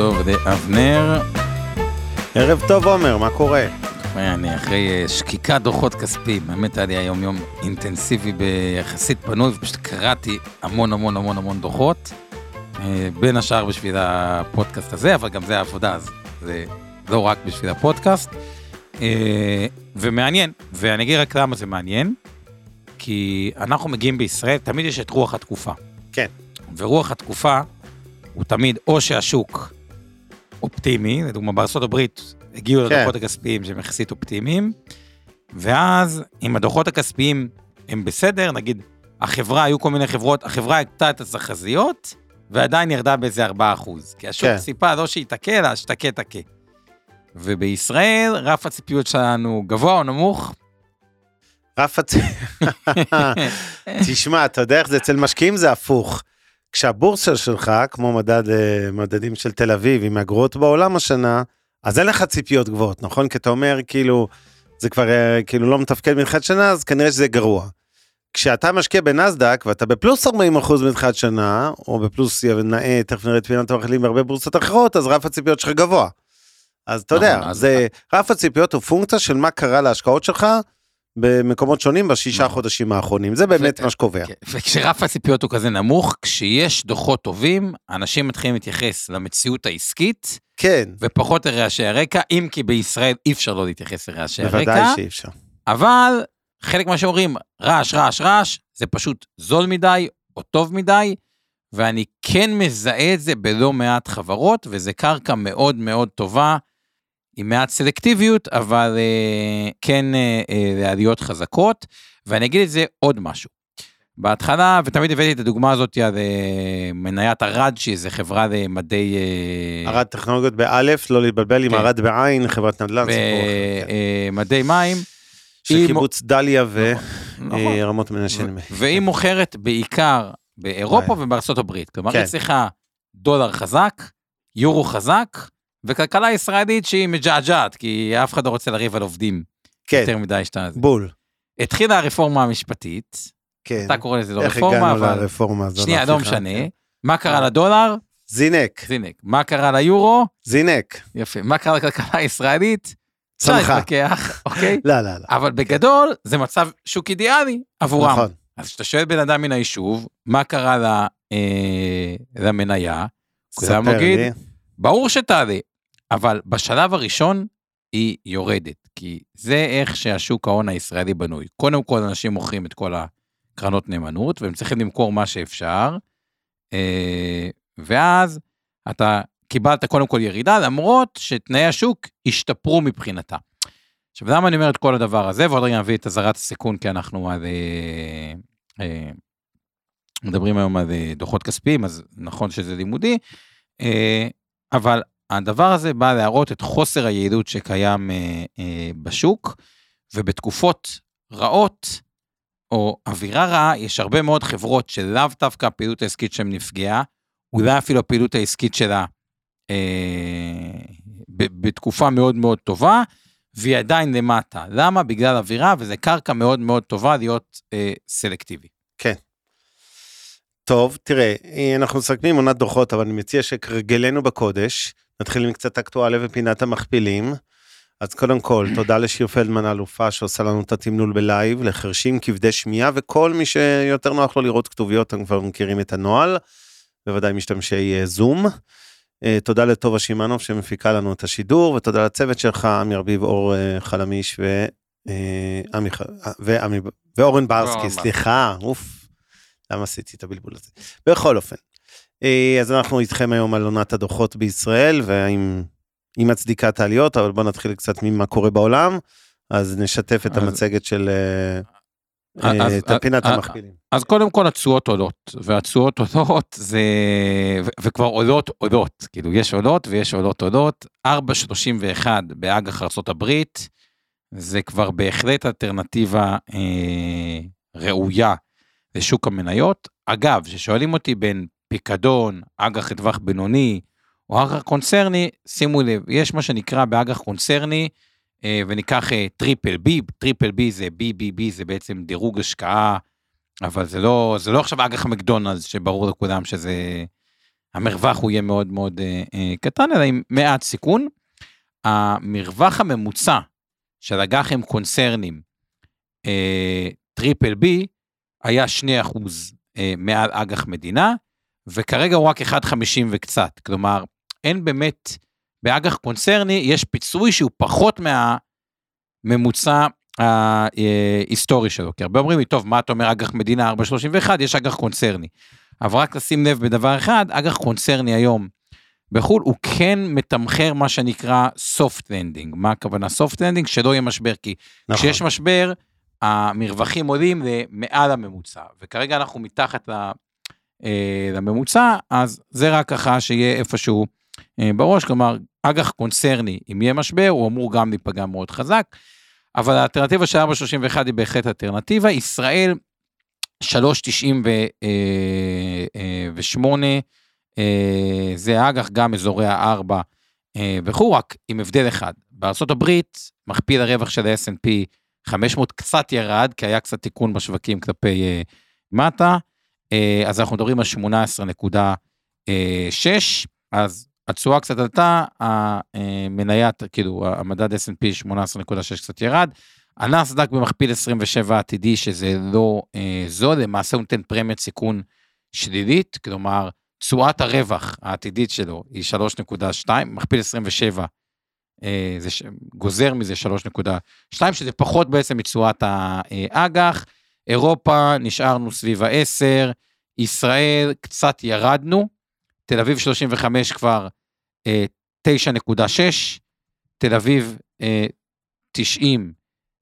טוב לאבנר. ערב טוב עומר, מה קורה? אני אחרי אה, שקיקת דוחות כספיים, באמת היה לי היום יום אינטנסיבי ביחסית פנוי, ופשוט קראתי המון המון המון המון דוחות, אה, בין השאר בשביל הפודקאסט הזה, אבל גם זה העבודה, אז זה לא רק בשביל הפודקאסט. אה, ומעניין, ואני אגיד רק למה זה מעניין, כי אנחנו מגיעים בישראל, תמיד יש את רוח התקופה. כן. ורוח התקופה הוא תמיד או שהשוק אופטימי, לדוגמה הברית הגיעו כן. לדוחות הכספיים שהם יחסית אופטימיים, ואז אם הדוחות הכספיים הם בסדר, נגיד החברה, היו כל מיני חברות, החברה הגתה את התחזיות, ועדיין ירדה באיזה 4%. כי השוק כן. ציפה לא שייתקה, אלא שתכה תכה. ובישראל רף הציפיות שלנו גבוה או נמוך? רף הצ... תשמע, אתה יודע איך זה אצל משקיעים זה הפוך. כשהבורסה שלך, כמו מדד, אה, מדדים של תל אביב, עם מהגרועות בעולם השנה, אז אין לך ציפיות גבוהות, נכון? כי אתה אומר, כאילו, זה כבר אה, כאילו לא מתפקד מתחילת שנה, אז כנראה שזה גרוע. כשאתה משקיע בנסדק ואתה בפלוס 40% מתחילת שנה, או בפלוס נאה, תכף נראה את פינת המחלים בהרבה בורסות אחרות, אז רף הציפיות שלך גבוה. אז אתה נכון, יודע, זה, רף הציפיות הוא פונקציה של מה קרה להשקעות שלך במקומות שונים בשישה נכון. חודשים האחרונים, זה באמת מה שקובע. כן, וכשרף הציפיות הוא כזה נמוך, כשיש דוחות טובים, אנשים מתחילים להתייחס למציאות העסקית, כן, ופחות לרעשי הרקע, אם כי בישראל אי אפשר לא להתייחס לרעשי הרקע. בוודאי שאי אפשר. אבל חלק מה שאומרים, רעש, רעש, רעש, זה פשוט זול מדי או טוב מדי, ואני כן מזהה את זה בלא מעט חברות, וזה קרקע מאוד מאוד טובה, עם מעט סלקטיביות, אבל אה, כן אה, אה, לעליות חזקות. ואני אגיד את זה עוד משהו. בהתחלה, ותמיד הבאתי את הדוגמה הזאת על אה, מניית ארד, שהיא איזה חברה למדי... אה, ארד טכנולוגיות באלף, לא להתבלבל עם כן. ארד בעין, חברת נדל"ן, כן. במדי מים. של קיבוץ דליה נכון. ורמות מנשה. ו- והיא מוכרת בעיקר באירופה וואי. ובארצות הברית. כלומר, כן. היא צריכה דולר חזק, יורו חזק, וכלכלה ישראלית שהיא מג'עג'עת, כי אף אחד לא רוצה לריב על עובדים כן, יותר מדי שאתה... בול. התחילה הרפורמה המשפטית, כן. אתה קורא לזה לא איך רפורמה, הגענו אבל... לרפורמה הזו? שנייה, לא? משנה. כן. מה קרה לדולר? זינק, זינק. מה קרה ליורו? זינק, יפה. מה קרה לכלכלה הישראלית? אפשר צמחה. להתווכח, אוקיי? לא, לא, לא. אבל בגדול, זה מצב שוק אידיאלי עבורם. נכון. אז כשאתה שואל בן אדם מן היישוב, מה קרה אה, למניה, ספר לי. ברור שתעלה, אבל בשלב הראשון היא יורדת, כי זה איך שהשוק ההון הישראלי בנוי. קודם כל אנשים מוכרים את כל הקרנות נאמנות, והם צריכים למכור מה שאפשר, אה, ואז אתה קיבלת קודם כל ירידה, למרות שתנאי השוק השתפרו מבחינתה. עכשיו, למה אני אומר את כל הדבר הזה, ועוד רגע נביא את אזהרת הסיכון, כי אנחנו על... אה, אה, מדברים היום על דוחות כספיים, אז נכון שזה לימודי, אבל הדבר הזה בא להראות את חוסר היעילות שקיים אה, אה, בשוק, ובתקופות רעות, או אווירה רעה, יש הרבה מאוד חברות שלאו דווקא הפעילות העסקית שלהם נפגעה, אולי אפילו הפעילות העסקית שלה אה, ב- בתקופה מאוד מאוד טובה, והיא עדיין למטה. למה? בגלל אווירה, וזה קרקע מאוד מאוד טובה להיות אה, סלקטיבי. טוב, תראה, אה, אנחנו מסכמים עונת דוחות, אבל אני מציע שכרגלנו בקודש, נתחיל עם קצת אקטואליה ופינת המכפילים. אז קודם כל, תודה לשיר פלדמן האלופה שעושה לנו את התמלול בלייב, לחרשים, כבדי שמיעה, וכל מי שיותר נוח לו לראות כתוביות, אתם כבר מכירים את הנוהל, בוודאי משתמשי אה, זום. אה, תודה לטובה שמענוב שמפיקה לנו את השידור, ותודה לצוות שלך, עמי ארביב, אור אה, חלמיש ו... עמי ח- ועמי- ואורן ברסקי, סליחה, אוף, למה עשיתי את הבלבול הזה? בכל אופן, אז אנחנו איתכם היום על עונת הדוחות בישראל, והאם היא מצדיקה את העליות, אבל בואו נתחיל קצת ממה קורה בעולם. אז נשתף את אז- המצגת של אה, אז- אה, את פינת אז- המכפילים. אז קודם כל התשואות עולות, והתשואות עולות זה, ו- וכבר עולות עולות, כאילו יש עולות ויש עולות עולות, 4.31 באג"ח הברית, זה כבר בהחלט אלטרנטיבה אה, ראויה לשוק המניות. אגב, כששואלים אותי בין פיקדון, אג"ח לטווח בינוני, או אג"ח קונצרני, שימו לב, יש מה שנקרא באג"ח קונצרני, אה, וניקח אה, triple B, triple B זה BBB, זה בעצם דירוג השקעה, אבל זה לא, זה לא עכשיו אג"ח מקדונלדס, שברור לכולם שזה, המרווח הוא יהיה מאוד מאוד אה, קטן, אלא עם מעט סיכון. המרווח הממוצע של אג"חים קונצרנים, triple B, היה 2 אחוז אה, מעל אג"ח מדינה, וכרגע הוא רק 1.50 וקצת. כלומר, אין באמת, באג"ח קונצרני יש פיצוי שהוא פחות מהממוצע ההיסטורי שלו. כי הרבה אומרים לי, טוב, מה אתה אומר אג"ח מדינה 4.31, יש אג"ח קונצרני. אבל רק לשים לב בדבר אחד, אג"ח קונצרני היום בחו"ל, הוא כן מתמחר מה שנקרא soft landing. מה הכוונה soft landing? שלא יהיה משבר, כי נכון. כשיש משבר, המרווחים עולים למעל הממוצע, וכרגע אנחנו מתחת ל- אה, לממוצע, אז זה רק ככה שיהיה איפשהו אה, בראש, כלומר, אג"ח קונצרני, אם יהיה משבר, הוא אמור גם להיפגע מאוד חזק, אבל האלטרנטיבה של 4.31 היא בהחלט אלטרנטיבה. ישראל, 3.98, אה, זה אג"ח, גם אזורי הארבע אה, וכו', רק עם הבדל אחד. בארה"ב, מכפיל הרווח של ה-S&P 500 קצת ירד, כי היה קצת תיקון בשווקים כלפי אה, מטה, אה, אז אנחנו מדברים על 18.6, אז התשואה קצת עלתה, המניית, כאילו, המדד S&P 18.6 קצת ירד, הנסדק במכפיל 27 עתידי, שזה לא אה, זול, למעשה הוא נותן פרמיית סיכון שלילית, כלומר, תשואת הרווח העתידית שלו היא 3.2, מכפיל 27, אה, זה ש... גוזר מזה 3.2, שזה פחות בעצם מתשואת האג"ח. אירופה, נשארנו סביב ה-10, ישראל, קצת ירדנו, תל אביב 35 כבר אה, 9.6, תל אביב אה, 90,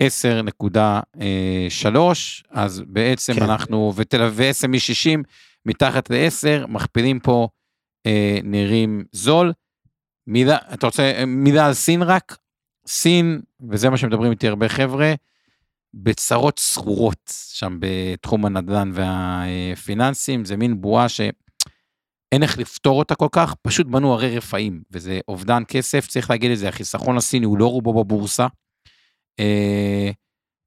10.3, אז בעצם כן. אנחנו, ותל אביב ו-SME 60 מתחת ל-10, מכפילים פה, אה, נראים זול. מילה, אתה רוצה, אה, מילה על סין רק? סין, וזה מה שמדברים איתי הרבה חבר'ה, בצרות סחורות שם בתחום הנדל"ן והפיננסים, זה מין בועה שאין איך לפתור אותה כל כך, פשוט בנו הרי רפאים, וזה אובדן כסף, צריך להגיד את זה, החיסכון הסיני הוא לא רובו בבורסה. אה,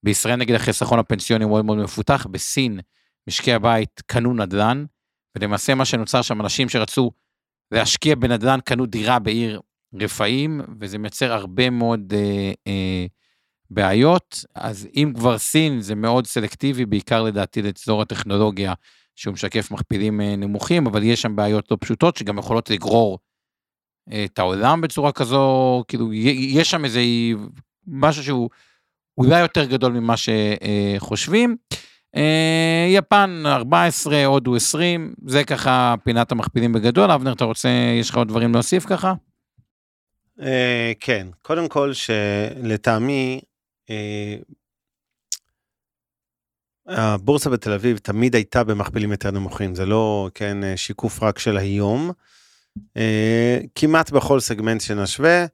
בישראל נגיד החיסכון הפנסיוני הוא מאוד מאוד מפותח, בסין משקי הבית קנו נדל"ן, ולמעשה מה שנוצר שם, אנשים שרצו להשקיע בנדל"ן קנו דירה בעיר רפאים, וזה מייצר הרבה מאוד אה, אה, בעיות. אז אם כבר סין זה מאוד סלקטיבי, בעיקר לדעתי לאזור הטכנולוגיה, שהוא משקף מכפילים אה, נמוכים, אבל יש שם בעיות לא פשוטות שגם יכולות לגרור אה, את העולם בצורה כזו, כאילו, יש שם איזה משהו שהוא אולי יותר גדול ממה שחושבים. אה, יפן 14, הודו 20, זה ככה פינת המכפילים בגדול. אבנר, אתה רוצה, יש לך עוד דברים להוסיף ככה? כן, קודם כל שלטעמי, הבורסה בתל אביב תמיד הייתה במכפילים יותר נמוכים, זה לא, כן, אה, שיקוף רק של היום. אה, כמעט בכל סגמנט שנשווה,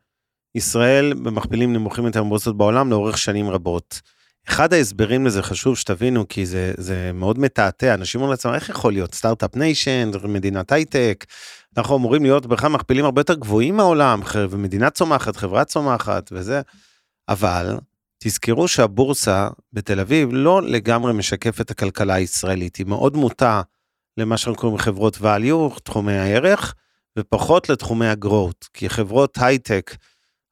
ישראל במכפילים נמוכים יותר מבורסות בעולם לאורך שנים רבות. אחד ההסברים לזה חשוב שתבינו, כי זה, זה מאוד מתעתע, אנשים אומרים לעצמם, איך יכול להיות start-up nation, מדינת הייטק, אנחנו אמורים להיות בכלל מכפילים הרבה יותר גבוהים מהעולם, ומדינה צומחת, חברה צומחת וזה, אבל תזכרו שהבורסה בתל אביב לא לגמרי משקפת את הכלכלה הישראלית, היא מאוד מוטה למה שאנחנו קוראים חברות value, תחומי הערך, ופחות לתחומי ה growth, כי חברות הייטק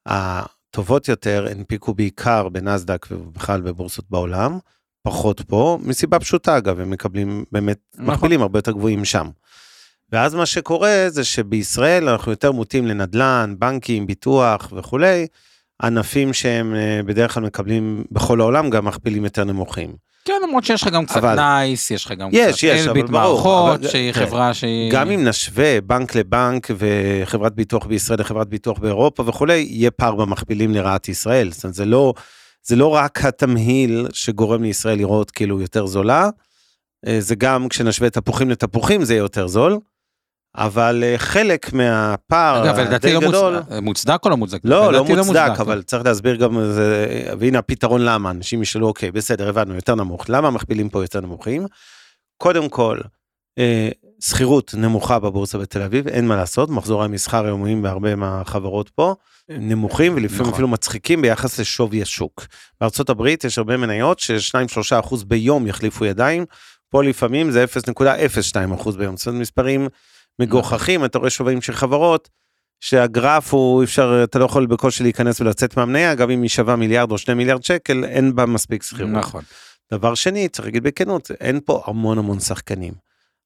הטובות יותר הנפיקו בעיקר בנסדק ובכלל בבורסות בעולם, פחות פה, מסיבה פשוטה אגב, הם מקבלים באמת נכון. מכפילים הרבה יותר גבוהים שם. ואז מה שקורה זה שבישראל אנחנו יותר מוטים לנדל"ן, בנקים, ביטוח וכולי, ענפים שהם אה, בדרך כלל מקבלים בכל העולם גם מכפילים יותר נמוכים. כן, למרות שיש לך גם קצת אבל- נייס, יש לך גם יש, קצת יש, אלביט מערכות, אבל- שהיא תראה, חברה שהיא... גם אם נשווה בנק לבנק וחברת ביטוח בישראל לחברת ביטוח באירופה וכולי, יהיה פער במכפילים לרעת ישראל. זאת אומרת, זה לא, זה לא רק התמהיל שגורם לישראל לראות כאילו יותר זולה, אה, זה גם כשנשווה תפוחים לתפוחים זה יהיה יותר זול, אבל אה, חלק מהפער הדי לא גדול, מוצדק, מוצדק או לא מוצדק? לא, לא לדעתי מוצדק, אבל צריך להסביר גם, זה, והנה הפתרון למה, אנשים ישאלו, אוקיי, בסדר, הבנו, יותר נמוך, למה המכפילים פה יותר נמוכים? קודם כל, אה, שכירות נמוכה בבורסה בתל אביב, אין מה לעשות, מחזורי המסחר היומיים בהרבה מהחברות פה נמוכים ולפעמים נכון. אפילו מצחיקים ביחס לשווי השוק. בארצות הברית יש הרבה מניות ש-2-3% ביום יחליפו ידיים, פה לפעמים זה 0.02% ביום, זאת אומרת מספרים מגוחכים, אתה רואה שווים של חברות, שהגרף הוא אפשר, אתה לא יכול בקושי להיכנס ולצאת מהמניה, גם אם היא שווה מיליארד או שני מיליארד שקל, אין בה מספיק שכירות. נכון. דבר שני, צריך להגיד בכנות, אין פה המון המון שחקנים.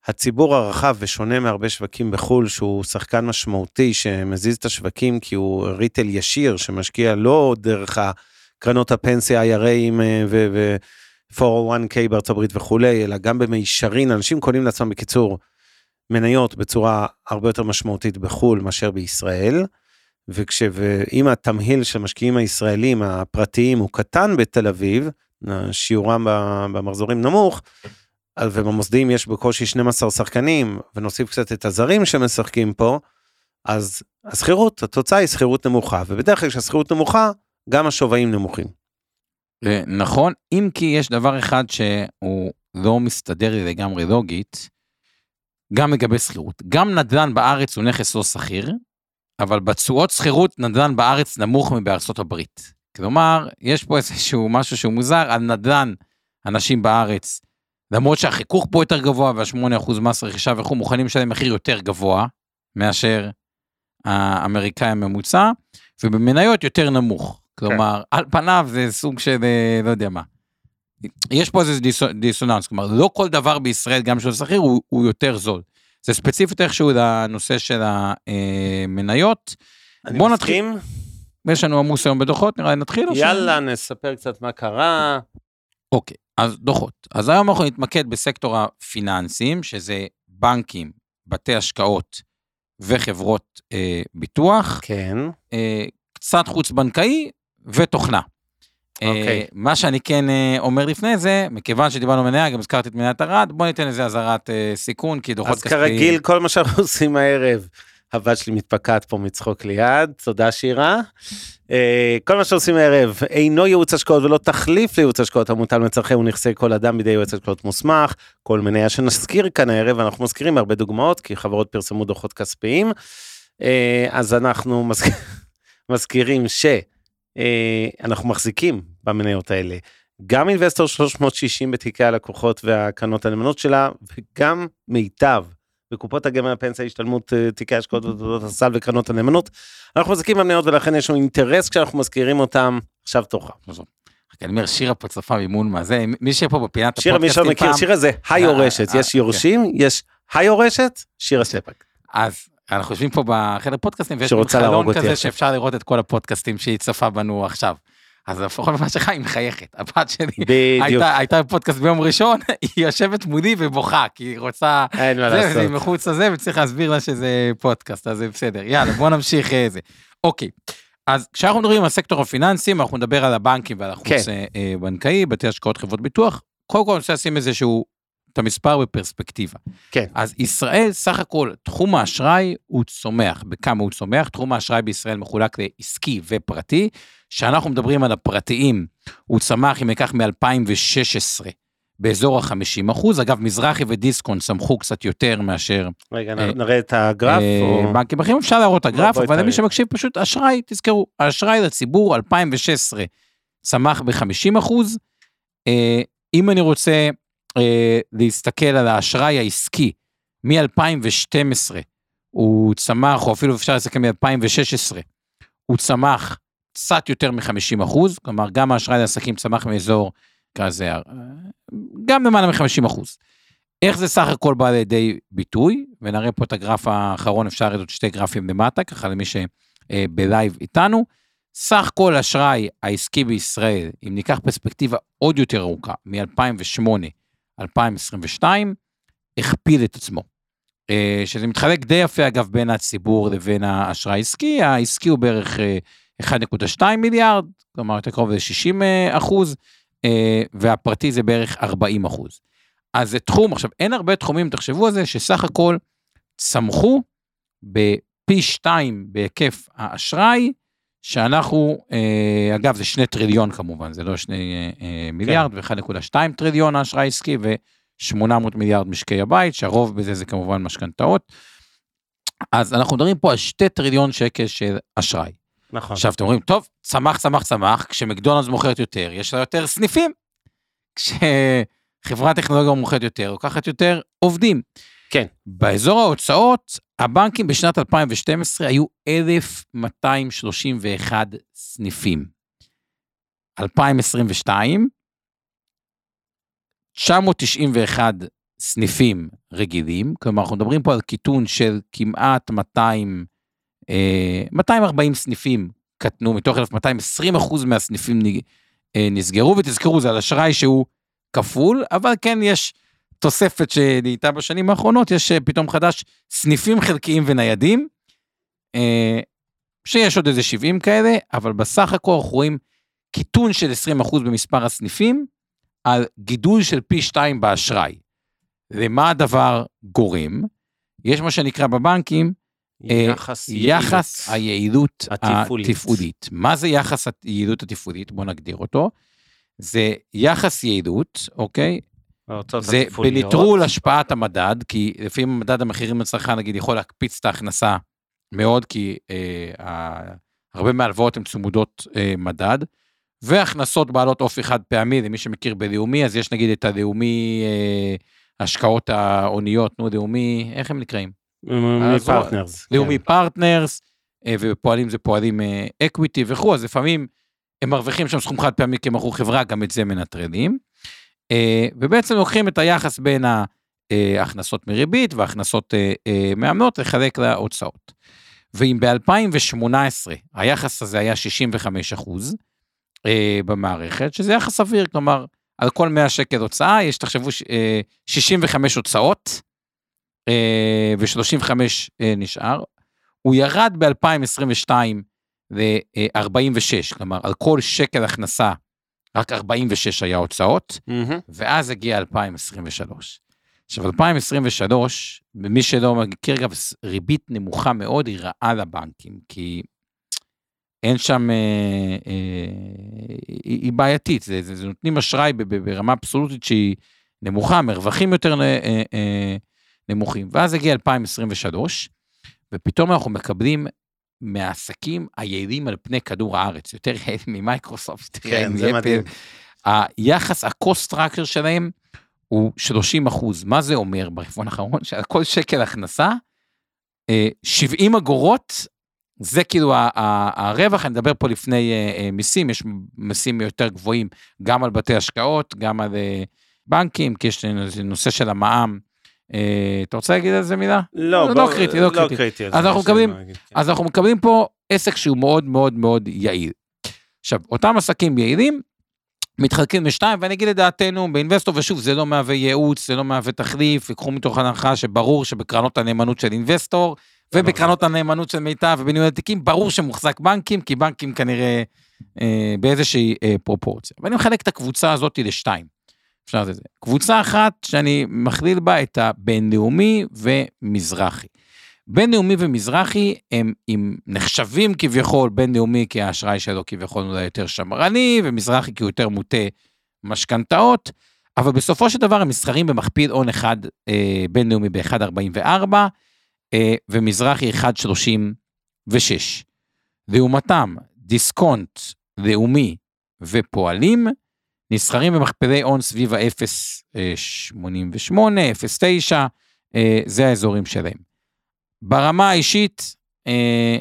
הציבור הרחב ושונה מהרבה שווקים בחו"ל, שהוא שחקן משמעותי שמזיז את השווקים כי הוא ריטל ישיר שמשקיע לא דרך הקרנות הפנסיה, IRAים ו-401k בארצות הברית וכולי, אלא גם במישרין, אנשים קונים לעצמם בקיצור מניות בצורה הרבה יותר משמעותית בחו"ל מאשר בישראל. וכש... ואם התמהיל של המשקיעים הישראלים הפרטיים הוא קטן בתל אביב, שיעורם במחזורים נמוך, ובמוסדיים יש בקושי 12 שחקנים, ונוסיף קצת את הזרים שמשחקים פה, אז השכירות, התוצאה היא שכירות נמוכה, ובדרך כלל כשהשכירות נמוכה, גם השווים נמוכים. אה, נכון, אם כי יש דבר אחד שהוא לא מסתדר לי לגמרי לוגית, גם לגבי שכירות. גם נדל"ן בארץ הוא נכס לא שכיר, אבל בתשואות שכירות נדל"ן בארץ נמוך מבארצות הברית. כלומר, יש פה איזשהו משהו שהוא מוזר, על נדל"ן אנשים בארץ, למרות שהחיכוך פה יותר גבוה וה-8% מס רכישה וכו', מוכנים לשלם מחיר יותר גבוה מאשר האמריקאי הממוצע, ובמניות יותר נמוך. כלומר, על פניו זה סוג של, אה, לא יודע מה. יש פה איזה דיס, דיסוננס, כלומר, לא כל דבר בישראל, גם של שכיר, הוא, הוא יותר זול. זה ספציפית איכשהו לנושא של המניות. נתחיל. מסכים? יש לנו עמוס היום בדוחות, נראה לי נתחיל? או ש- יאללה, נספר קצת מה קרה. אוקיי, אז דוחות. אז היום אנחנו נתמקד בסקטור הפיננסים, שזה בנקים, בתי השקעות וחברות אה, ביטוח, כן. אה, קצת חוץ-בנקאי ותוכנה. אוקיי. אה, מה שאני כן אה, אומר לפני זה, מכיוון שדיברנו מניה, גם הזכרתי את מניית ארד, בוא ניתן לזה אזהרת אה, סיכון, כי דוחות אז כרגיל, כל מה שאנחנו עושים הערב, הבת שלי מתפקעת פה מצחוק ליד, תודה שירה. כל מה שעושים הערב אינו ייעוץ השקעות ולא תחליף לייעוץ השקעות המוטל מצרכי ונכסי כל אדם בידי יועץ השקעות מוסמך. כל מניה שנזכיר כאן הערב, אנחנו מזכירים הרבה דוגמאות, כי חברות פרסמו דוחות כספיים. אז אנחנו מזכיר, מזכירים שאנחנו מחזיקים במניות האלה. גם אינבסטור 360 בתיקי הלקוחות והקרנות הנאמנות שלה, וגם מיטב בקופות הגמל הפנסיה השתלמות אה, תיקי השקעות ותעודות הסל וקרנות הנאמנות. אנחנו מחזיקים במניות ולכן יש לנו אינטרס כשאנחנו מזכירים אותם. עכשיו תורך. אני אומר, שירה פה צופה מימון מה זה, מי שיהיה פה בפינת שירה, מי שלא הפודקאסטים מכיר, פעם, שירה זה היורשת, אה, יש כן. יורשים, יש היורשת, שירה ספק. אז אנחנו יושבים פה בחדר פודקאסטים, ויש חלון כזה. שאפשר לראות את כל הפודקאסטים שהיא צופה בנו עכשיו. אז לפחות במה שלך היא מחייכת. הבת שלי בדיוק, הייתה, הייתה בפודקאסט ביום ראשון, היא יושבת מולי ובוכה, כי היא רוצה... אין מה זה, לעשות. וזה מחוץ לזה, וצריך להסביר לה שזה פודקאסט, אז זה בסדר. יאללה, בוא נמשיך אה, זה. אוקיי, אז כשאנחנו מדברים על סקטור הפיננסים, אנחנו נדבר על הבנקים ועל החוץ כן. אה, אה, בנקאי, בתי השקעות חברות ביטוח. קודם כל אני רוצה לשים איזשהו, את המספר בפרספקטיבה. כן. אז ישראל, סך הכל, תחום האשראי הוא צומח. בכמה הוא צומח? תחום האשראי בישראל מחולק לעסקי ופרטי. כשאנחנו מדברים על הפרטיים, הוא צמח, אם ניקח מ-2016, באזור ה-50 אחוז. אגב, מזרחי ודיסקונט צמחו קצת יותר מאשר רגע, אה, נראה את הגרף. אה, או- בנקים אחרים, אפשר להראות את הגרף, בואי אבל למי. שמקשיב פשוט אשראי, תזכרו, האשראי לציבור 2016 צמח ב-50 אחוז. אה, אם אני רוצה אה, להסתכל על האשראי העסקי, מ-2012 הוא צמח, או אפילו אפשר להסתכל מ-2016, הוא צמח קצת יותר מ-50 אחוז, כלומר גם האשראי לעסקים צמח מאזור כזה, אה, גם למעלה מ-50 אחוז. איך זה סך הכל בא לידי ביטוי, ונראה פה את הגרף האחרון, אפשר לראות שתי גרפים למטה, ככה למי שבלייב איתנו. סך כל אשראי העסקי בישראל, אם ניקח פרספקטיבה עוד יותר ארוכה, מ-2008-2022, הכפיל את עצמו. אה, שזה מתחלק די יפה אגב בין הציבור לבין האשראי העסקי, העסקי הוא בערך אה, 1.2 מיליארד, כלומר יותר קרוב ל-60 אחוז, אה, והפרטי זה בערך 40 אחוז. אז זה תחום, עכשיו אין הרבה תחומים, תחשבו על זה, שסך הכל צמחו בפי 2 בהיקף האשראי, שאנחנו, אה, אגב זה שני טריליון כמובן, זה לא שני אה, מיליארד, כן. ו-1.2 טריליון האשראי עסקי, ו-800 מיליארד משקי הבית, שהרוב בזה זה כמובן משכנתאות. אז אנחנו מדברים פה על שתי טריליון שקל של אשראי. נכון. עכשיו אתם אומרים, טוב, צמח, צמח, צמח, כשמקדונלדס מוכרת יותר, יש לה יותר סניפים. כשחברת טכנולוגיה מוכרת יותר, לוקחת יותר עובדים. כן. באזור ההוצאות, הבנקים בשנת 2012 היו 1,231 סניפים. 2022, 991 סניפים רגילים, כלומר אנחנו מדברים פה על קיטון של כמעט 200, אה, 240 סניפים קטנו, מתוך 1,220 אחוז מהסניפים אה, נסגרו, ותזכרו זה על אשראי שהוא כפול, אבל כן יש תוספת שנהייתה בשנים האחרונות, יש אה, פתאום חדש סניפים חלקיים וניידים, אה, שיש עוד איזה 70 כאלה, אבל בסך הכל אנחנו רואים קיטון של 20% במספר הסניפים, על גידול של פי 2 באשראי. למה הדבר גורם? יש מה שנקרא בבנקים, יחס, יחס היעילות התפעולית. התפעולית. מה זה יחס היעילות התפעולית? בואו נגדיר אותו. זה יחס יעילות, אוקיי? זה. בניטרול השפעת המדד, כי לפעמים מדד המחירים לצרכן נגיד יכול להקפיץ את ההכנסה מאוד, כי אה, הרבה מההלוואות הן צמודות אה, מדד, והכנסות בעלות אופי חד פעמי, למי שמכיר בלאומי, אז יש נגיד את הלאומי אה, השקעות ההוניות, נו לאומי, איך הם נקראים? אז- partners. לאומי partners, אה, ובפועלים זה פועלים equity וכו', אז לפעמים הם מרוויחים שם סכום חד פעמי כי הם מכרו חברה, גם את זה מנטרלים. אה, ובעצם לוקחים את היחס בין ההכנסות מריבית והכנסות אה, אה, מעמלות לחלק להוצאות. ואם ב-2018 היחס הזה היה 65 אחוז במערכת, שזה יחס סביר, כלומר, על כל 100 שקל הוצאה, יש, תחשבו, ש- אה, 65 הוצאות, אה, ו-35 אה, נשאר. הוא ירד ב-2022 ל-46, כלומר, על כל שקל הכנסה, רק 46 היה הוצאות, מהמם. ואז הגיע 2023. עכשיו, 2023, ומי שלא מכיר, אגב, ריבית נמוכה מאוד היא רעה לבנקים, כי אין שם, אה, אה, היא, היא בעייתית, זה, זה, זה נותנים אשראי ברמה אבסולוטית שהיא נמוכה, מרווחים יותר אה, אה, נמוכים. ואז הגיע 2023, ופתאום אנחנו מקבלים מהעסקים היעילים על פני כדור הארץ, יותר יעילים ממייקרוסופט, כן, זה. מדהים. היחס, ה-cost structure שלהם הוא 30 אחוז. מה זה אומר ברבעון האחרון? שעל כל שקל הכנסה, אה, 70 אגורות, זה כאילו הרווח, אני מדבר פה לפני אה, אה, מיסים, יש מיסים יותר גבוהים גם על בתי השקעות, גם על אה, בנקים, כי יש נושא של המע"מ. אה, אתה רוצה להגיד על זה מילה? לא, לא בוא- קריטי, לא קריטי. קריטי. אז אנחנו מקבלים- כן. אז אנחנו מקבלים פה עסק שהוא מאוד מאוד מאוד יעיל. עכשיו, אותם עסקים יעילים מתחלקים לשתיים, ואני אגיד לדעתנו באינבסטור, ושוב, זה לא מהווה ייעוץ, זה לא מהווה תחליף, ייקחו מתוך הנחה שברור שבקרנות הנאמנות של אינבסטור, ובקרנות הנאמנות של מיטב ובניהול התיקים, ברור שמוחזק בנקים, כי בנקים כנראה אה, באיזושהי אה, פרופורציה. ואני מחלק את הקבוצה הזאת לשתיים. אפשר לזה. קבוצה אחת שאני מכליל בה את הבינלאומי ומזרחי. בינלאומי ומזרחי הם, הם נחשבים כביכול בינלאומי כי האשראי שלו כביכול אולי יותר שמרני, ומזרחי כי הוא יותר מוטה משכנתאות, אבל בסופו של דבר הם מסחרים במכפיל הון אחד אה, בינלאומי ב-1.44, אה, ומזרחי 1.36. לעומתם, דיסקונט, לאומי ופועלים, נסחרים במכפילי הון סביב ה-0.88, 0.9, אה, זה האזורים שלהם. ברמה האישית, אה,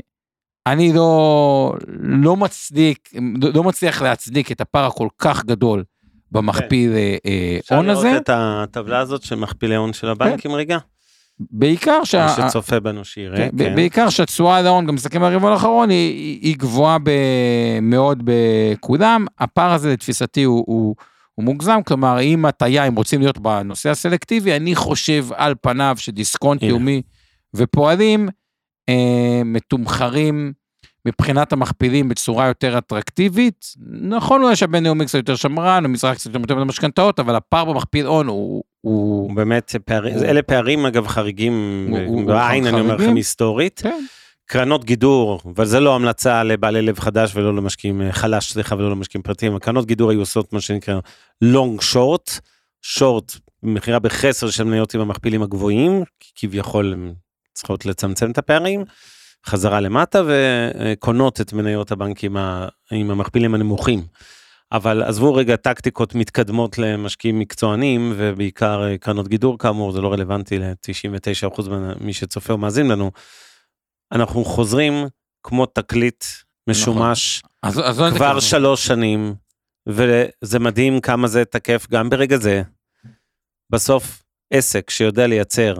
אני לא, לא מצדיק, לא מצליח להצדיק את הפער הכל כך גדול במכפיל אה, אפשר הון לראות הזה, את הטבלה הזאת של מכפילי הון של הבנקים רגע? בעיקר שה... מי שצופה בנו שיראה, כן, כן. בעיקר שהתשואה על ההון, גם מסתכלים ברבעון האחרון, היא, היא, היא גבוהה ב, מאוד בכולם. הפער הזה לתפיסתי הוא, הוא, הוא מוגזם, כלומר, אם הטיה, אם רוצים להיות בנושא הסלקטיבי, אני חושב על פניו שדיסקונט הנה. לאומי ופועלים אה, מתומחרים, מבחינת המכפילים בצורה יותר אטרקטיבית. נכון אולי שהבינלאומי קצת יותר שמרן, המזרח קצת יותר מתאים למשכנתאות, אבל הפער במכפיל הון הוא... הוא... באמת הוא- אלה פערים אגב חריגים בעין, אני אומר. לכם היסטורית. כן. קרנות גידור, אבל זה לא המלצה לבעלי לב חדש ולא למשקיעים אה, חלש, סליחה, ולא למשקיעים פרטיים. הקרנות גידור היו עושות מה שנקרא long short, short, מכירה בחסר של מניות עם המכפילים הגבוהים, כי כביכול הן צריכות לצמצם את הפערים, חזרה למטה וקונות את מניות הבנקים עם המכפילים הנמוכים. אבל עזבו רגע טקטיקות מתקדמות למשקיעים מקצוענים ובעיקר אה, קרנות גידור כאמור זה לא רלוונטי ל-99% ממי שצופה או מאזין לנו. אנחנו חוזרים כמו תקליט משומש אז, אז לא כבר. שלוש שנים וזה מדהים כמה זה תקף גם ברגע זה. בסוף עסק שיודע לייצר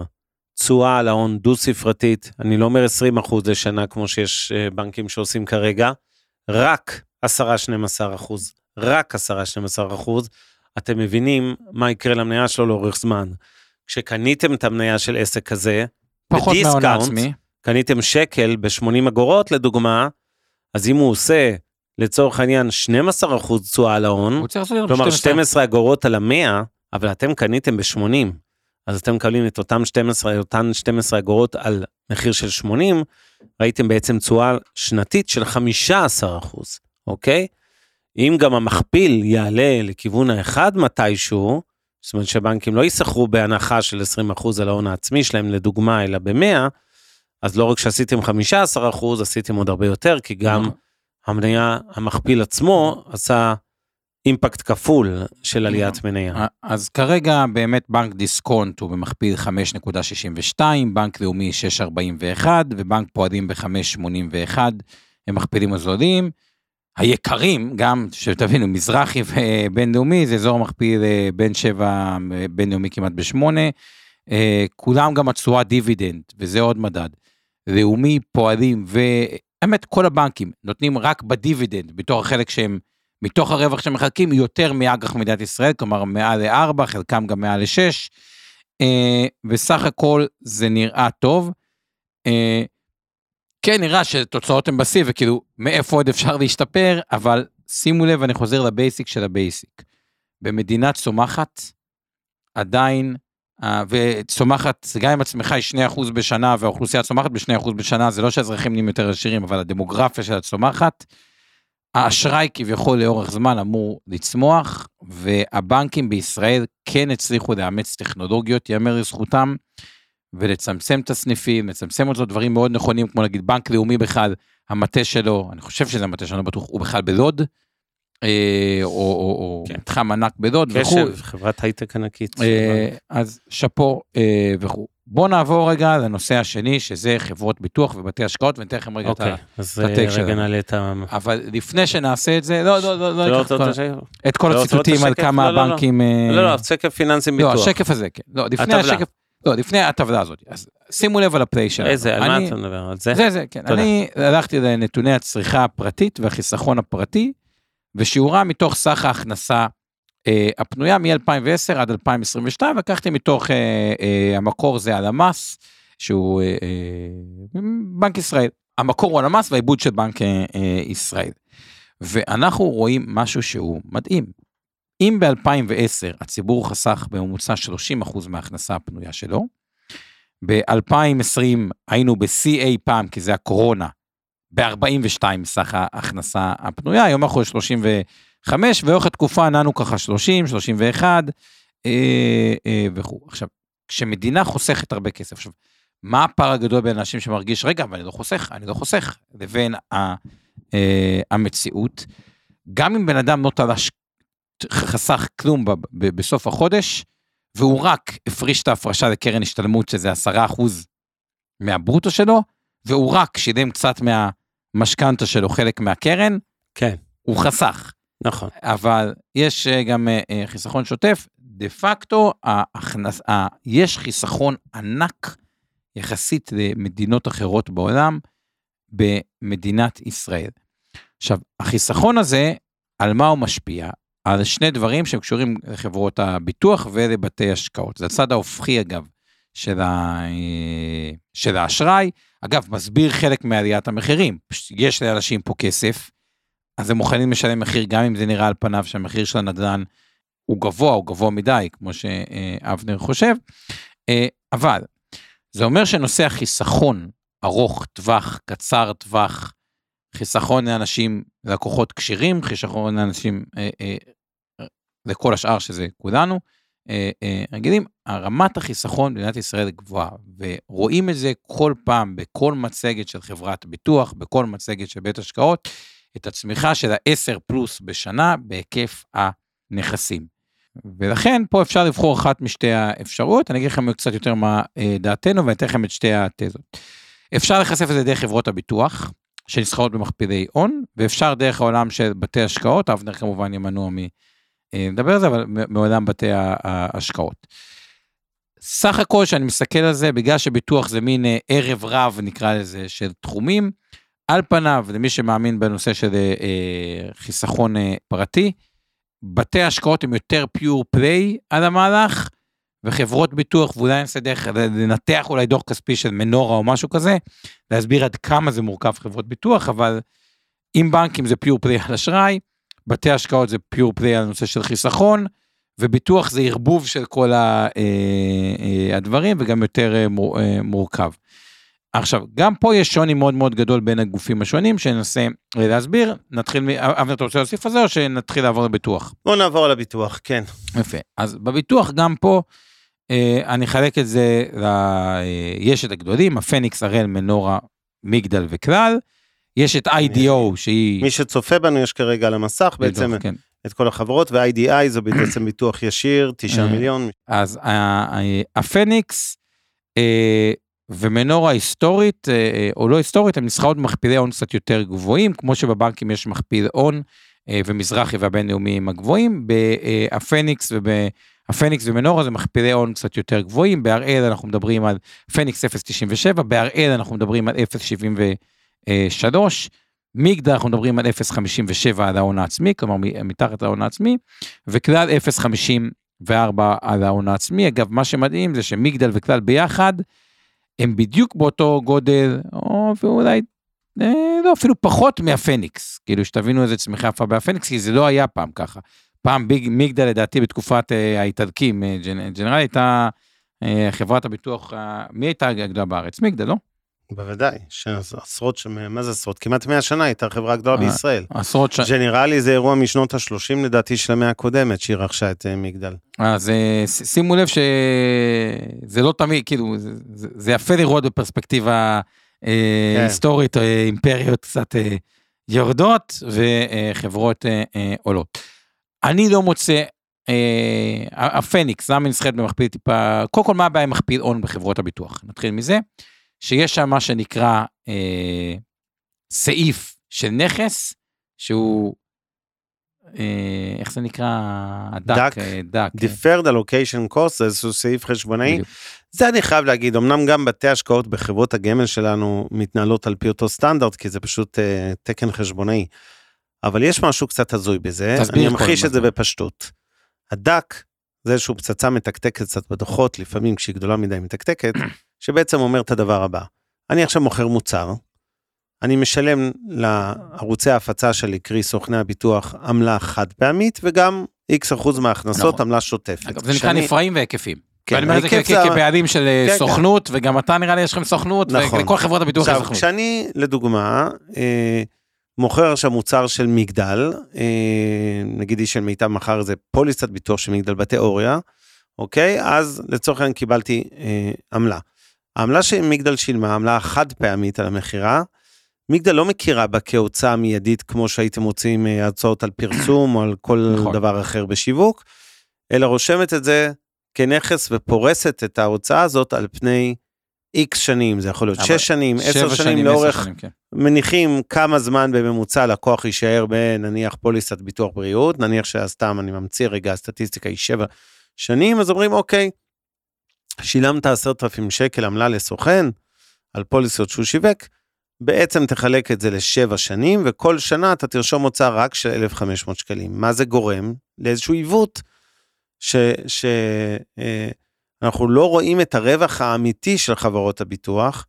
תשואה על ההון דו ספרתית אני לא אומר 20 אחוז לשנה כמו שיש אה, בנקים שעושים כרגע רק 10-12 אחוז רק 10-12 אחוז אתם מבינים מה יקרה למניה שלו לאורך זמן. כשקניתם את המניה של עסק כזה פחות מהון בדיסקאונט, עצמי. קניתם שקל ב-80 אגורות לדוגמה, אז אם הוא עושה לצורך העניין 12 אחוז תשואה על ההון, כלומר 12. 12 אגורות על המאה, אבל אתם קניתם ב-80, אז אתם מקבלים את אותם 12, אותן 12 אגורות על מחיר של 80, ראיתם בעצם תשואה שנתית של 15 אחוז, אוקיי? אם גם המכפיל יעלה לכיוון האחד מתישהו, זאת אומרת שבנקים לא ייסחרו בהנחה של 20 אחוז על ההון העצמי שלהם לדוגמה, אלא ב-100, אז לא רק שעשיתם 15 אחוז, עשיתם עוד הרבה יותר, כי גם נכון. המניה, המכפיל עצמו עשה אימפקט כפול של עליית נכון. מניה. אז כרגע באמת בנק דיסקונט הוא במכפיל 5.62, בנק לאומי 6.41 ובנק פועלים ב-5.81, הם מכפילים הזולים. היקרים, גם, שתבינו, מזרחי ובינלאומי, זה אזור מכפיל אה, בין 7, בינלאומי כמעט ב-8. כולם גם התשואה דיבידנד, וזה עוד מדד. לאומי, פועלים, והאמת, כל הבנקים נותנים רק בדיבידנד, בתור החלק שהם מתוך הרווח שהם מחלקים יותר מאג"ח מדינת ישראל, כלומר מעל ל-4, חלקם גם מעל ל-6, וסך הכל זה נראה טוב. אה, כן, נראה שתוצאות הן בשיא, וכאילו, מאיפה עוד אפשר להשתפר, אבל שימו לב, אני חוזר ל basic של ה basic. במדינה צומחת, עדיין, אה, וצומחת, גם אם הצמיחה היא 2% בשנה, והאוכלוסייה צומחת ב-2% בשנה, זה לא שהאזרחים נהיים יותר עשירים, אבל הדמוגרפיה שלה צומחת, האשראי כביכול לאורך זמן אמור לצמוח, והבנקים בישראל כן הצליחו לאמץ טכנולוגיות, ייאמר לזכותם, ולצמצם את הסניפים, לצמצם אותו דברים מאוד נכונים, כמו נגיד בנק לאומי בכלל, המטה שלו, אני חושב שזה המטה שלו, לא בטוח, הוא בכלל בלוד, אה, או, או, או כן. מתחם ענק בלוד וכו'. קשב, חברת הייטק ענקית. אה, אז שאפו אה, וכו'. בואו נעבור רגע לנושא השני, שזה חברות ביטוח ובתי השקעות, וניתן לכם רגע את אוקיי. אז הטייק אה, שלנו. רגע נעלה את ה... אבל לפני שנעשה את זה, לא, לא, לא, לא, לא את כל- את לא הציטוטים על? כמה לא, לא, לא. הבנקים... אה, לא, לא, שקף פיננסים לא, ביטוח. השקף הזה, כן. לא, לפני. השקף, לא, לפני הטבלה הזאת. אז שימו לב על הפליי שלנו. איזה, על מה אתה מדבר? על זה? זה זה, כן. אני הלכתי לנתוני הצריכה הפרטית והחיסכון הפרטי, ושיעורה מתוך סך ההכנסה הפנויה מ-2010 עד 2022, לקחתי מתוך אה, אה, המקור זה הלמ"ס, שהוא אה, אה, בנק ישראל. המקור הוא הלמ"ס והעיבוד של בנק אה, אה, ישראל. ואנחנו רואים משהו שהוא מדהים. אם ב-2010 הציבור חסך בממוצע 30% מההכנסה הפנויה שלו, ב-2020 היינו אי פעם, כי זה הקורונה, ב-42 סך ההכנסה הפנויה, היום אנחנו 35, ואורך התקופה נענו ככה 30, 31 אה, אה, וכו'. עכשיו, כשמדינה חוסכת הרבה כסף, עכשיו, מה הפער הגדול בין אנשים שמרגיש, רגע, אבל אני לא חוסך, אני לא חוסך, לבין ה, אה, המציאות? גם אם בן אדם לא תלש, חסך כלום ב, ב, בסוף החודש, והוא רק הפריש את ההפרשה לקרן השתלמות, שזה 10% מהברוטו שלו, והוא רק שילם קצת מהמשכנתה שלו, חלק מהקרן, כן, הוא חסך. נכון. אבל יש אה, גם אה, אה, חיסכון שוטף, דה פקטו, ההכנס, ה, יש חיסכון ענק יחסית למדינות אחרות בעולם, במדינת ישראל. עכשיו, החיסכון הזה, על מה הוא משפיע? על שני דברים שהם קשורים לחברות הביטוח ולבתי השקעות. זה הצד ההופכי אגב של, ה, של האשראי, אגב, מסביר חלק מעליית המחירים. יש לאנשים פה כסף, אז הם מוכנים לשלם מחיר, גם אם זה נראה על פניו שהמחיר של הנדל"ן הוא גבוה, הוא גבוה מדי, כמו שאבנר חושב. אה, אבל זה אומר שנושא החיסכון, ארוך טווח, קצר טווח, חיסכון לאנשים, לקוחות כשירים, חיסכון לאנשים, אה, אה, לכל השאר שזה כולנו, רגילים, רמת החיסכון במדינת ישראל גבוהה, ורואים את זה כל פעם בכל מצגת של חברת ביטוח, בכל מצגת של בית השקעות, את הצמיחה של ה-10 פלוס בשנה בהיקף הנכסים. ולכן פה אפשר לבחור אחת משתי האפשרויות, אני אגיד לכם קצת יותר מה אה, דעתנו ואני אתן לכם את שתי התזות. אפשר לחשף את זה דרך חברות הביטוח, שנסחרות במכפילי הון, ואפשר דרך העולם של בתי השקעות, אבנר כמובן ימנוע מדבר על זה, אבל מעולם בתי ההשקעות. סך הכל שאני מסתכל על זה, בגלל שביטוח זה מין אה, ערב רב, נקרא לזה, של תחומים, על פניו, למי שמאמין בנושא של אה, אה חיסכון אה, פרטי, בתי השקעות הם יותר פיור פליי על המהלך, וחברות ביטוח, ואולי נעשה דרך לנתח אולי דוח כספי של מנורה או משהו כזה, להסביר עד כמה זה מורכב חברות ביטוח, אבל אם בנקים זה פיור פליי על אשראי, בתי השקעות זה פיור פליי על נושא של חיסכון, וביטוח זה ערבוב של כל אה, אה, הדברים וגם יותר מורכב. עכשיו, גם פה יש שוני מאוד מאוד גדול בין הגופים השונים, שננסה להסביר. נתחיל, אבנר, אתה רוצה להוסיף על זה או שנתחיל לעבור לביטוח? בוא נעבור לביטוח, כן. יפה. אז בביטוח גם פה, אני אחלק את זה, ל... יש את הגדולים, הפניקס, הראל, מנורה, מגדל וכלל. יש את IDO שהיא... מי שצופה בנו יש כרגע על המסך בעצם כן. את כל החברות ו-IDI זו בעצם ביטוח ישיר 9 אה, מיליון. אז הפניקס אה, ומנורה היסטורית אה, או לא היסטורית הם נסחרות במכפילי הון קצת יותר גבוהים כמו שבבנקים יש מכפיל הון ומזרחי והבינלאומיים הגבוהים בהפניקס וב... הפניקס ומנורה זה מכפילי הון קצת יותר גבוהים, בהראל אנחנו מדברים על פניקס 0.97, בהראל אנחנו מדברים על 0.70 3, מגדל אנחנו מדברים על 0.57 על ההון העצמי, כלומר מתחת להון העצמי, וכלל 0.54 על ההון העצמי. אגב, מה שמדהים זה שמגדל וכלל ביחד, הם בדיוק באותו גודל, או ואולי, אה, לא, אפילו פחות מהפניקס. כאילו, שתבינו איזה צמיחה יפה בהפניקס, כי זה לא היה פעם ככה. פעם ביג, מגדל, לדעתי, בתקופת אה, אה, ג'נרל הייתה אה, חברת הביטוח, אה, מי הייתה הגדולה בארץ? מגדל, לא? בוודאי, עשרות, מה זה עשרות? כמעט 100 שנה הייתה חברה גדולה אה, בישראל. עשרות שנה. ג'נרלי זה אירוע משנות ה-30 לדעתי של המאה הקודמת שהיא רכשה את אה, מגדל. אז אה, שימו לב שזה לא תמיד, כאילו, זה, יפה לראות בפרספקטיבה כן. היסטורית, אימפריות קצת יורדות וחברות עולות. אני לא מוצא, הפניקס, למה נסחרת במכפיל טיפה, קודם כל מה הבעיה עם מכפיל הון בחברות הביטוח? נתחיל מזה. שיש שם מה שנקרא אה, סעיף של נכס, שהוא, אה, איך זה נקרא? דק, דק. Deferred Allocation Cost, זה איזשהו סעיף חשבונאי. זה אני חייב להגיד, אמנם גם בתי השקעות בחברות הגמל שלנו מתנהלות על פי אותו סטנדרט, כי זה פשוט אה, תקן חשבונאי. אבל יש משהו קצת הזוי בזה, אני אמחיש את זה בפשטות. הדק זה איזושהי פצצה מתקתקת קצת בדוחות, לפעמים כשהיא גדולה מדי מתקתקת, שבעצם אומר את הדבר הבא, אני עכשיו מוכר מוצר, אני משלם לערוצי ההפצה שלי, קרי סוכני הביטוח, עמלה חד פעמית, וגם איקס אחוז מההכנסות נכון. עמלה שוטפת. אגב, זה נקרא נפרעים והיקפים. כן, ואני אומר את זה כבעלים של אה, כן, כן, סוכנות, כן. וגם אתה נראה לי יש לכם סוכנות, נכון. ולכל חברות הביטוח יש סוכנות. כשאני, לדוגמה, אה, מוכר עכשיו מוצר של מגדל, אה, נגיד איש של מיטב מכר איזה פוליסת ביטוח של מגדל בתיאוריה, אוקיי? אז לצורך העניין קיבלתי אה, עמלה. העמלה שמגדל שילמה, העמלה החד פעמית על המכירה, מגדל לא מכירה בה כהוצאה מיידית כמו שהייתם מוצאים אה, הצעות על פרסום או על כל נכון. דבר אחר בשיווק, אלא רושמת את זה כנכס ופורסת את ההוצאה הזאת על פני איקס שנים, זה יכול להיות שש שנים, עשר שנים, שנים לאורך, שנים, כן. מניחים כמה זמן בממוצע לקוח יישאר בנניח פוליסת ביטוח בריאות, נניח שסתם אני ממציא רגע הסטטיסטיקה היא שבע שנים, אז אומרים אוקיי, שילמת עשרת אלפים שקל עמלה לסוכן על פוליסות שהוא שיווק, בעצם תחלק את זה לשבע שנים וכל שנה אתה תרשום הוצאה רק של 1,500 שקלים. מה זה גורם? לאיזשהו עיוות ש... ש אה, לא רואים את הרווח האמיתי של חברות הביטוח,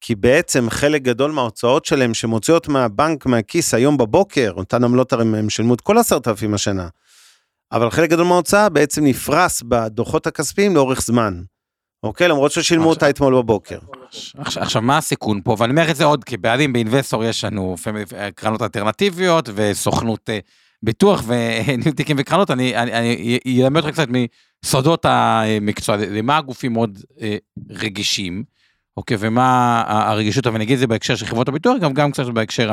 כי בעצם חלק גדול מההוצאות שלהם שמוציאות מהבנק מהכיס היום בבוקר, אותן עמלות הרי הם שילמו את כל עשרת אלפים השנה, אבל חלק גדול מההוצאה בעצם נפרס בדוחות הכספיים לאורך זמן. אוקיי? למרות ששילמו אותה אתמול בבוקר. עכשיו, עכשיו מה הסיכון פה ואני אומר את זה עוד כבעלים באינבסטור יש לנו קרנות אלטרנטיביות וסוכנות אה, ביטוח וניהול תיקים וקרנות אני, אלמד אותך קצת מסודות המקצוע למה הגופים מאוד אה, רגישים. אוקיי ומה הרגישות אבל אני אגיד את זה בהקשר של חברות הביטוח גם גם קצת בהקשר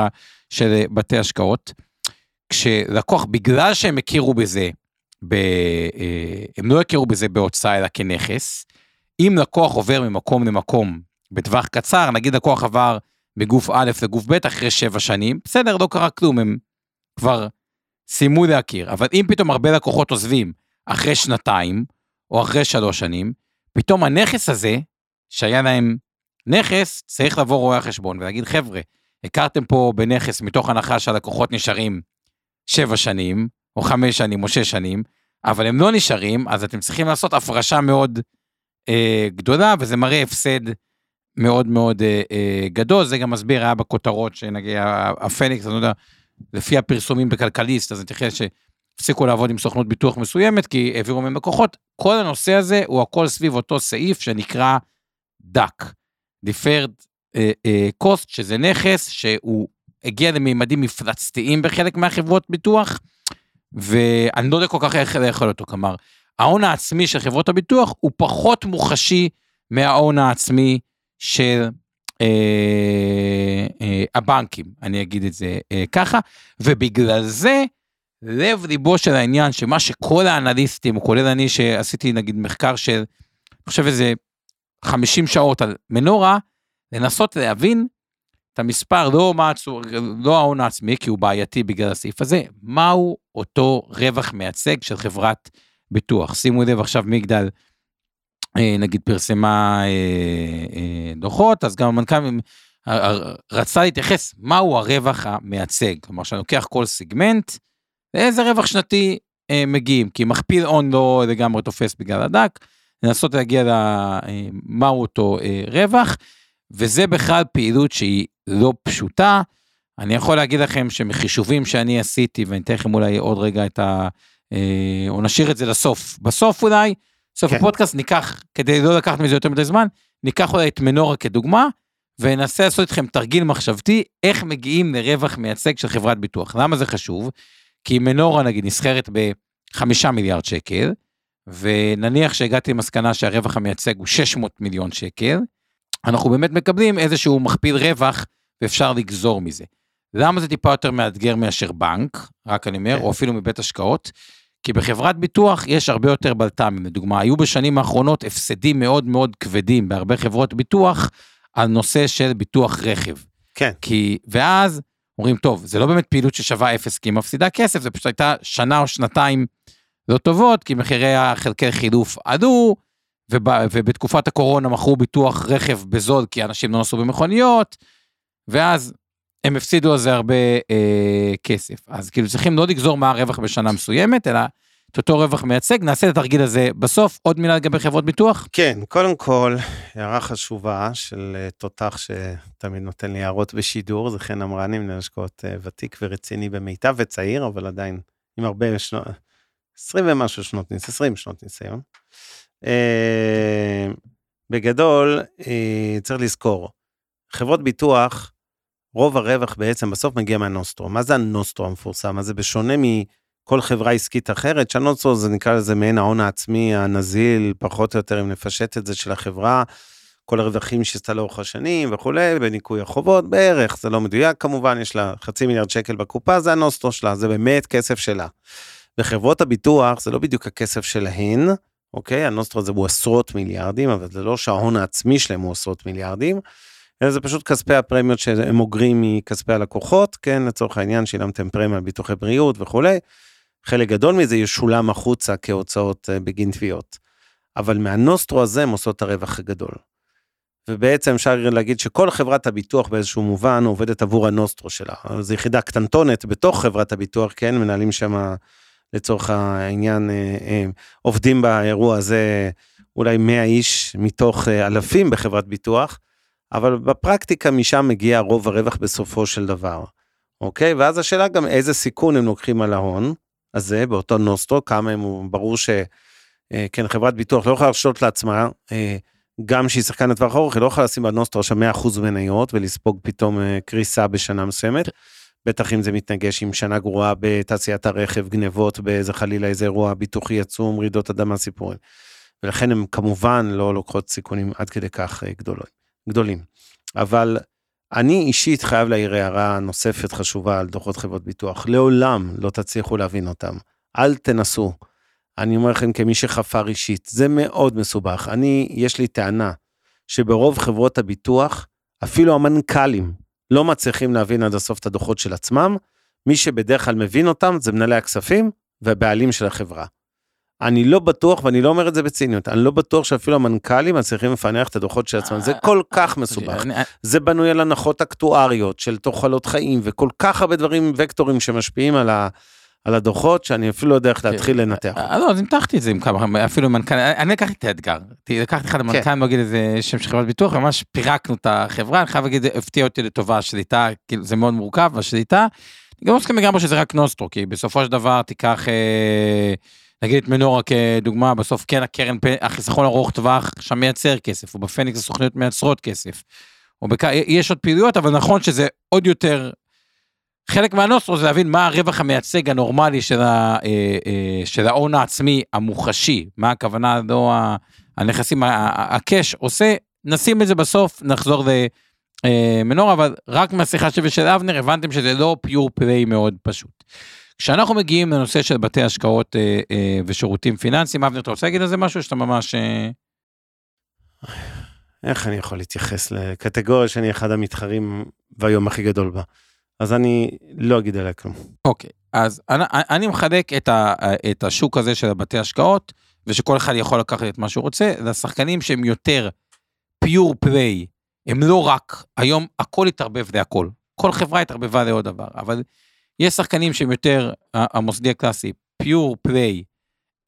של בתי השקעות. כשלקוח בגלל שהם הכירו בזה ב, אה, הם לא הכירו בזה בהוצאה אלא כנכס. אם לקוח עובר ממקום למקום בטווח קצר, נגיד לקוח עבר מגוף א' לגוף ב' אחרי שבע שנים, בסדר, לא קרה כלום, הם כבר סיימו להכיר. אבל אם פתאום הרבה לקוחות עוזבים אחרי שנתיים, או אחרי שלוש שנים, פתאום הנכס הזה, שהיה להם נכס, צריך לבוא רואה החשבון ולהגיד, חבר'ה, הכרתם פה בנכס מתוך הנחה שהלקוחות נשארים שבע שנים, או חמש שנים, או שש שנים, אבל הם לא נשארים, אז אתם צריכים לעשות הפרשה מאוד אה, גדולה, וזה מראה הפסד מאוד מאוד אה, אה, גדול, זה גם מסביר, היה בכותרות שנגיד הפניקס, אני לא יודע, לפי הפרסומים בכלכליסט, אז אני תכף שהפסיקו לעבוד עם סוכנות ביטוח מסוימת, כי העבירו מהם לקוחות, כל הנושא הזה הוא הכל סביב אותו סעיף שנקרא DAC, Deferred אה, אה, Cost, שזה נכס שהוא הגיע לממדים מפלצתיים בחלק מהחברות ביטוח, ואני לא יודע כל כך איך לאכול אותו, כלומר, ההון העצמי של חברות הביטוח הוא פחות מוחשי מההון העצמי של אה, אה, הבנקים, אני אגיד את זה אה, ככה, ובגלל זה לב ליבו של העניין שמה שכל האנליסטים, כולל אני שעשיתי נגיד מחקר של, אני חושב איזה 50 שעות על מנורה, לנסות להבין את המספר, לא, לא ההון העצמי, כי הוא בעייתי בגלל הסעיף הזה, מהו אותו רווח מייצג של חברת ביטוח. שימו לב עכשיו מגדל, אה, נגיד פרסמה אה, אה, דוחות, אז גם המנכ"ל רצה להתייחס מהו הרווח המייצג. כלומר, שאני לוקח כל סגמנט, ואיזה רווח שנתי מגיעים, כי מכפיל הון לא לגמרי תופס בגלל הדק, לנסות להגיע למהו אותו רווח, וזה בכלל פעילות שהיא לא פשוטה. אני יכול להגיד לכם שמחישובים שאני עשיתי, ואני אתן לכם אולי עוד רגע את ה... או נשאיר את זה לסוף. בסוף אולי, סוף כן. הפודקאסט ניקח, כדי לא לקחת מזה יותר מדי זמן, ניקח אולי את מנורה כדוגמה, וננסה לעשות איתכם תרגיל מחשבתי, איך מגיעים לרווח מייצג של חברת ביטוח. למה זה חשוב? כי מנורה נגיד נסחרת בחמישה מיליארד שקל, ונניח שהגעתי למסקנה שהרווח המייצג הוא 600 מיליון שקל, אנחנו באמת מקבלים איזשהו מכפיל רווח ואפשר לגזור מזה. למה זה טיפה יותר מאתגר מאשר בנק, רק אני אומר, כן. או אפילו מבית השקעות? כי בחברת ביטוח יש הרבה יותר בלת"מים. לדוגמה, היו בשנים האחרונות הפסדים מאוד מאוד כבדים בהרבה חברות ביטוח על נושא של ביטוח רכב. כן. כי, ואז אומרים, טוב, זה לא באמת פעילות ששווה אפס כי היא מפסידה כסף, זה פשוט הייתה שנה או שנתיים לא טובות, כי מחירי החלקי חילוף עלו, וב, ובתקופת הקורונה מכרו ביטוח רכב בזול כי אנשים לא נסעו במכוניות, ואז הם הפסידו על זה הרבה אה, כסף. אז כאילו צריכים לא לגזור מה הרווח בשנה מסוימת, אלא את אותו רווח מייצג, נעשה את התרגיל הזה בסוף. עוד מילה לגבי חברות ביטוח? כן, קודם כל, הערה חשובה של אה, תותח שתמיד נותן לי הערות בשידור, זה חן אמרני, מנהל השקעות אה, ותיק ורציני במיטב וצעיר, אבל עדיין עם הרבה שנות, 20 ומשהו שנות ניסיון, 20 שנות ניסיון. אה, בגדול, אה, צריך לזכור, חברות ביטוח, רוב הרווח בעצם בסוף מגיע מהנוסטרו. מה זה הנוסטרו המפורסם? אז זה בשונה מכל חברה עסקית אחרת, שהנוסטרו זה נקרא לזה מעין ההון העצמי הנזיל, פחות או יותר אם נפשט את זה של החברה, כל הרווחים שעשתה לאורך השנים וכולי, בניקוי החובות בערך, זה לא מדויק כמובן, יש לה חצי מיליארד שקל בקופה, זה הנוסטרו שלה, זה באמת כסף שלה. וחברות הביטוח זה לא בדיוק הכסף שלהן, אוקיי? הנוסטרו הזה הוא עשרות מיליארדים, אבל זה לא שההון העצמי שלהם הוא עשרות מיליארדים. אלא זה פשוט כספי הפרמיות שהם אוגרים מכספי הלקוחות, כן, לצורך העניין שילמתם פרמיה ביטוחי בריאות וכולי. חלק גדול מזה ישולם החוצה כהוצאות אה, בגין תביעות. אבל מהנוסטרו הזה הם עושות את הרווח הגדול. ובעצם אפשר להגיד שכל חברת הביטוח באיזשהו מובן עובדת עבור הנוסטרו שלה. זו יחידה קטנטונת בתוך חברת הביטוח, כן, מנהלים שם לצורך העניין אה, אה, עובדים באירוע הזה אולי 100 איש מתוך אלפים בחברת ביטוח. אבל בפרקטיקה משם מגיע רוב הרווח בסופו של דבר. אוקיי? ואז השאלה גם איזה סיכון הם לוקחים על ההון הזה, באותו נוסטרו, כמה הם, ברור שכן, אה, חברת ביטוח לא יכולה להרשות לעצמה, אה, גם שהיא שחקן לטווח ארוך, היא לא יכולה לשים בנוסטרו שם 100% מניות ולספוג פתאום אה, קריסה בשנה מסוימת. בטח אם זה מתנגש עם שנה גרועה בתעשיית הרכב, גנבות, באיזה חלילה איזה אירוע ביטוחי עצום, רעידות אדמה, סיפורים. ולכן הם כמובן לא לוקחות סיכונים עד כדי כך גדולים. גדולים. אבל אני אישית חייב להעיר הערה נוספת חשובה על דוחות חברות ביטוח. לעולם לא תצליחו להבין אותם. אל תנסו. אני אומר לכם כמי שחפר אישית, זה מאוד מסובך. אני, יש לי טענה שברוב חברות הביטוח, אפילו המנכ"לים לא מצליחים להבין עד הסוף את הדוחות של עצמם. מי שבדרך כלל מבין אותם זה מנהלי הכספים והבעלים של החברה. אני לא בטוח, ואני לא אומר את זה בציניות, אני לא בטוח שאפילו המנכ"לים מצליחים לפענח את הדוחות של עצמם, זה אה, כל כך מסובך. זה בנוי על הנחות אקטואריות של תוחלות חיים, וכל כך הרבה דברים, וקטורים שמשפיעים על ה... על הדוחות שאני אפילו לא יודע איך להתחיל כן. לנתח. אה, לא, אז ניתחתי את זה עם כמה, אפילו מנכ"ל, אני לקחתי את האתגר, לקחתי אחד המנכ"ל, אני לא אגיד איזה שם של חברת ביטוח, ממש פירקנו את החברה, אני חייב להגיד, הפתיע אותי לטובה השליטה, כאילו זה מאוד מורכב, השליטה. גם מסכים לגמרי שזה רק נוסטרו, כי בסופו של דבר תיקח... אה, נגיד את מנורה כדוגמה, בסוף כן הקרן, החיסכון ארוך טווח שם מייצר כסף, או בפניקס הסוכניות מייצרות כסף. או בק... יש עוד פעילויות, אבל נכון שזה עוד יותר, חלק מהנוסטרו זה להבין מה הרווח המייצג הנורמלי של, ה... אה, אה, של ההון העצמי המוחשי, מה הכוונה, לא הנכסים, הקאש עושה, נשים את זה בסוף, נחזור למנורה, אה, אבל רק מהשיחה שלי ושל אבנר הבנתם שזה לא פיור פליי מאוד פשוט. כשאנחנו מגיעים לנושא של בתי השקעות אה, אה, ושירותים פיננסיים, אבנר, אתה רוצה להגיד על זה משהו שאתה ממש... אה... איך אני יכול להתייחס לקטגוריה שאני אחד המתחרים והיום הכי גדול בה? אז אני לא אגיד עליה כלום. אוקיי, אז אני, אני מחלק את, ה, את השוק הזה של הבתי השקעות, ושכל אחד יכול לקחת את מה שהוא רוצה, לשחקנים שהם יותר פיור פליי, הם לא רק, היום הכל התערבב להכל, כל חברה התערבבה לעוד דבר, אבל יש שחקנים שהם יותר, המוסדי הקלאסי, פיור פליי,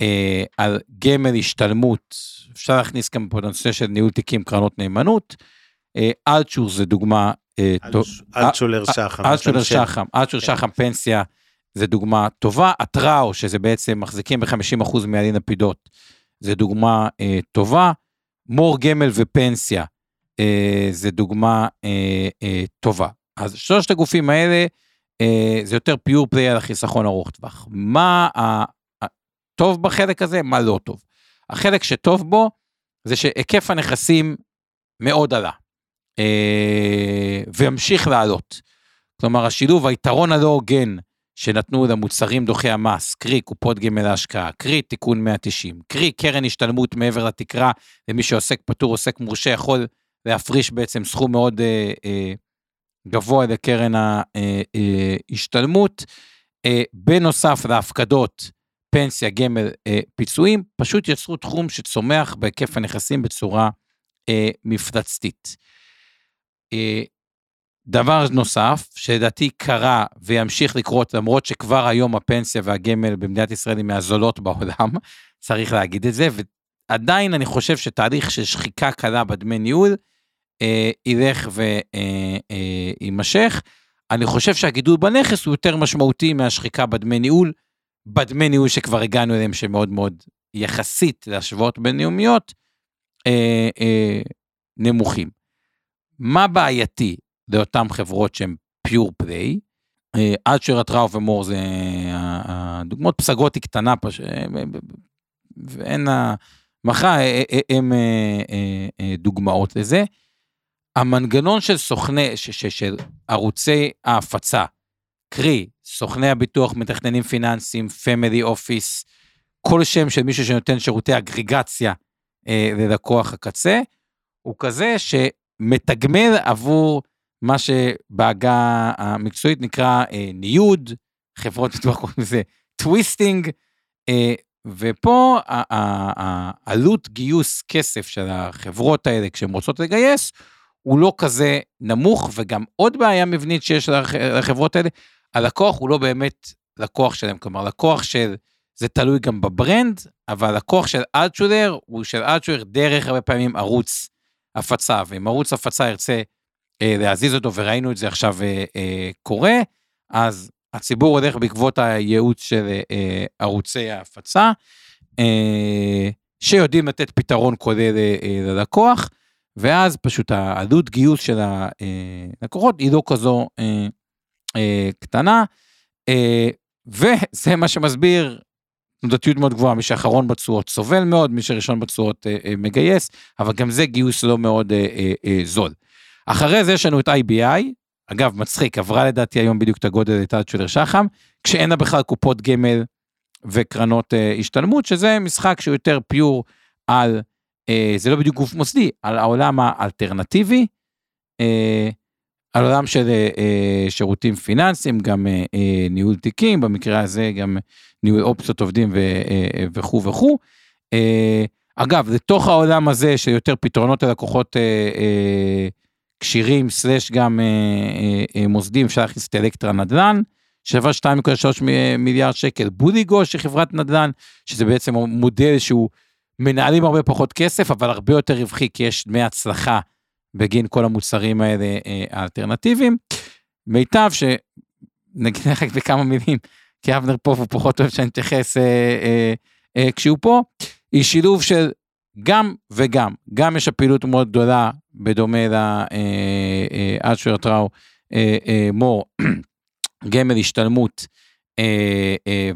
אה, על גמל השתלמות, אפשר להכניס גם פה את הנושא של ניהול תיקים קרנות נאמנות. אה, אלצ'ור זה דוגמה אה. אלצ'ולר שחם. אלצ'ולר שחם, אלצ'ולר כן. שחם פנסיה זה דוגמה טובה. הטראו, שזה בעצם מחזיקים ב-50% מעלין הפידות, זה דוגמה אה, טובה. מור גמל ופנסיה אה, זה דוגמה אה, אה, טובה. אז שלושת הגופים האלה, אה, זה יותר פיור פליי על החיסכון ארוך טווח. מה הטוב בחלק הזה, מה לא טוב. החלק שטוב בו, זה שהיקף הנכסים מאוד עלה, אה, וימשיך לעלות. כלומר, השילוב, היתרון הלא הוגן שנתנו למוצרים דוחי המס, קרי קופות גמל להשקעה, קרי תיקון 190, קרי קרן השתלמות מעבר לתקרה, למי שעוסק פטור, עוסק מורשה, יכול להפריש בעצם סכום מאוד אה, אה, גבוה לקרן ההשתלמות. אה, בנוסף להפקדות, פנסיה, גמל, אה, פיצויים, פשוט יצרו תחום שצומח בהיקף הנכסים בצורה אה, מפלצתית. דבר נוסף, שלדעתי קרה וימשיך לקרות, למרות שכבר היום הפנסיה והגמל במדינת ישראל היא מהזולות בעולם, צריך להגיד את זה, ועדיין אני חושב שתהליך של שחיקה קלה בדמי ניהול, אה, ילך ויימשך. אה, אה, אני חושב שהגידול בנכס הוא יותר משמעותי מהשחיקה בדמי ניהול, בדמי ניהול שכבר הגענו אליהם שמאוד מאוד יחסית להשוואות בינלאומיות, אה, אה, נמוכים. מה בעייתי לאותן חברות שהן פיור פליי? אה, עד שרטראו ומור זה הדוגמאות, פסגות היא קטנה פשוט, ואין המחה, הם דוגמאות לזה. המנגנון של סוכני, ש, ש, של ערוצי ההפצה, קרי, סוכני הביטוח, מתכננים פיננסיים, פמילי אופיס, כל שם של מישהו שנותן שירותי אגרגציה אה, ללקוח הקצה, הוא כזה שמתגמל עבור מה שבעגה המקצועית נקרא אה, ניוד, חברות ביטוח קוראים לזה twisting, אה, ופה העלות גיוס כסף של החברות האלה כשהן רוצות לגייס, הוא לא כזה נמוך, וגם עוד בעיה מבנית שיש לחברות האלה, הלקוח הוא לא באמת לקוח שלהם, כלומר לקוח של, זה תלוי גם בברנד, אבל לקוח של אלטשולר הוא של אלטשולר דרך הרבה פעמים ערוץ הפצה, ואם ערוץ הפצה ירצה אה, להזיז אותו, וראינו את זה עכשיו אה, אה, קורה, אז הציבור הולך בעקבות הייעוץ של אה, ערוצי ההפצה, אה, שיודעים לתת פתרון כולל אה, אה, ללקוח, ואז פשוט העלות גיוס של הלקוחות היא לא כזו אה, אה, קטנה, אה, וזה מה שמסביר תנודתיות מאוד גבוהה, מי שאחרון בתשואות סובל מאוד, מי שראשון בתשואות אה, אה, מגייס, אבל גם זה גיוס לא מאוד אה, אה, אה, זול. אחרי זה יש לנו את IBI, אגב מצחיק, עברה לדעתי היום בדיוק את הגודל את אלטשולר שחם, כשאין לה בכלל קופות גמל וקרנות אה, השתלמות, שזה משחק שהוא יותר פיור על, אה, זה לא בדיוק גוף מוסדי, על העולם האלטרנטיבי, אה, על עולם של אה, אה שירותים פיננסיים, גם אה, אה, ניהול תיקים, במקרה הזה גם ניהול אופציות עובדים אה, וכו' וכו'. אה, אגב, לתוך העולם הזה של יותר פתרונות ללקוחות אה, אה, כשירים, סלאש גם אה, אה, אה, מוסדים, אפשר להכניס את אלקטרה נדל"ן, שווה 2.3 מיליארד שקל, בודיגו של חברת נדל"ן, שזה בעצם מודל שהוא מנהלים הרבה פחות כסף, אבל הרבה יותר רווחי, כי יש דמי הצלחה בגין כל המוצרים האלה אה, האלטרנטיביים. מיטב, שנגיד לך בכמה מילים, כי אבנר פה והוא פחות אוהב שאני אתייחס אה, אה, אה, כשהוא פה, היא שילוב של גם וגם, גם יש הפעילות מאוד גדולה, בדומה לאשר אה, טראו אה, אה, מור, גמל השתלמות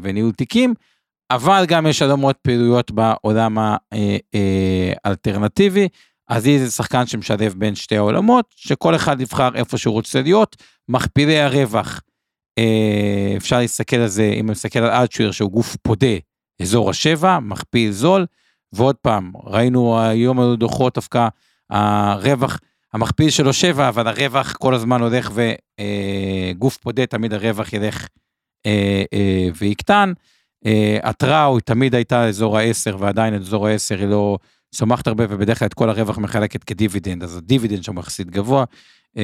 וניהול תיקים, אבל גם יש הרבה מאוד פעילויות בעולם האלטרנטיבי, אז היא זה שחקן שמשלב בין שתי העולמות, שכל אחד יבחר איפה שהוא רוצה להיות, מכפילי הרווח, אה, אפשר להסתכל על זה, אם אני מסתכל על אלטשוויר שהוא גוף פודה, אזור השבע, מכפיל זול, ועוד פעם, ראינו היום היו דוחות דווקא הרווח, המכפיל שלו שבע, אבל הרווח כל הזמן הולך וגוף אה, פודה, תמיד הרווח ילך אה, אה, ויקטן. אה, הטראו היא תמיד הייתה אזור ה-10 ועדיין אזור ה-10 היא לא צומחת הרבה ובדרך כלל את כל הרווח מחלקת כדיבידנד, אז הדיבידנד שם יחסית גבוה, 9.80,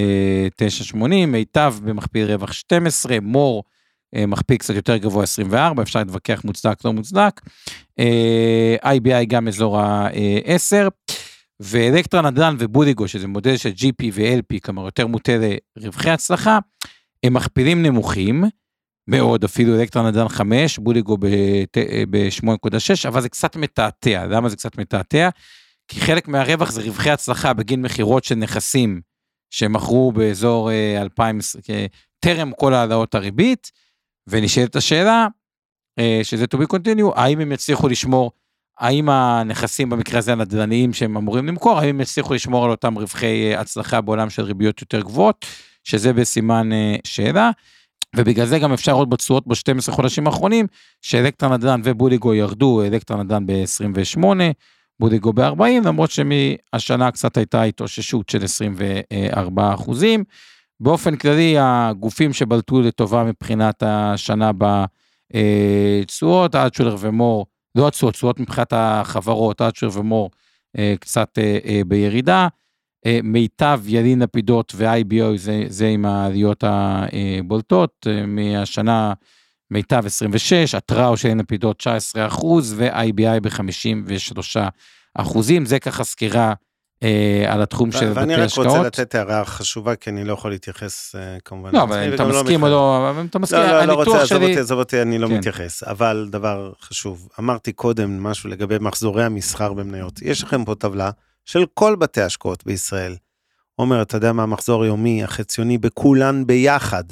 אה, מיטב במכפיל רווח 12, מור אה, מכפיל קצת יותר גבוה 24, אפשר להתווכח מוצדק לא מוצדק, IBI גם אזור ה-10. ואלקטרה נדל"ן ובודיגו, שזה מודל של GP ו-LP, כלומר יותר מוטה לרווחי הצלחה, הם מכפילים נמוכים מאוד, אפילו אלקטרה נדל"ן 5, בודיגו ב-8.6, אבל זה קצת מתעתע. למה זה קצת מתעתע? כי חלק מהרווח זה רווחי הצלחה בגין מכירות של נכסים שמכרו באזור 2020, אה, טרם כל העלאות הריבית, ונשאלת השאלה, אה, שזה to be continue, האם הם יצליחו לשמור האם הנכסים במקרה הזה הנדל"ניים שהם אמורים למכור, האם הם יצליחו לשמור על אותם רווחי אה, הצלחה בעולם של ריביות יותר גבוהות, שזה בסימן אה, שאלה. ובגלל זה גם אפשר לראות בתשואות ב-12 חודשים האחרונים, שאלקטרה נדל"ן ובודיגו ירדו, אלקטרה נדל"ן ב-28, בודיגו ב-40, למרות שמהשנה קצת הייתה התאוששות של 24 אחוזים. באופן כללי, הגופים שבלטו לטובה מבחינת השנה בתשואות, אלטשולר ומור, לא התשואות, תשואות מבחינת החברות, אצ'ר ומור אה, קצת אה, אה, בירידה. מיטב, ילין לפידות ו-IBO זה, זה עם העליות הבולטות, מהשנה מיטב 26, התראו של ילין לפידות 19 אחוז ו-IBI ב-53 אחוזים, זה ככה סקירה אה, על התחום של בתי השקעות. ואני רק רוצה לתת הערה חשובה, כי אני לא יכול להתייחס אה, כמובן. לא, אבל אם אתה לא מסכים או לא, אם אתה מסכים, לא, לא, לא רוצה, עזוב אותי, עזוב אותי, אני לא כן. מתייחס. אבל דבר חשוב, אמרתי קודם משהו לגבי מחזורי המסחר במניות. יש לכם פה טבלה של כל בתי השקעות בישראל. עומר, אתה יודע מה המחזור היומי, החציוני, בכולן ביחד.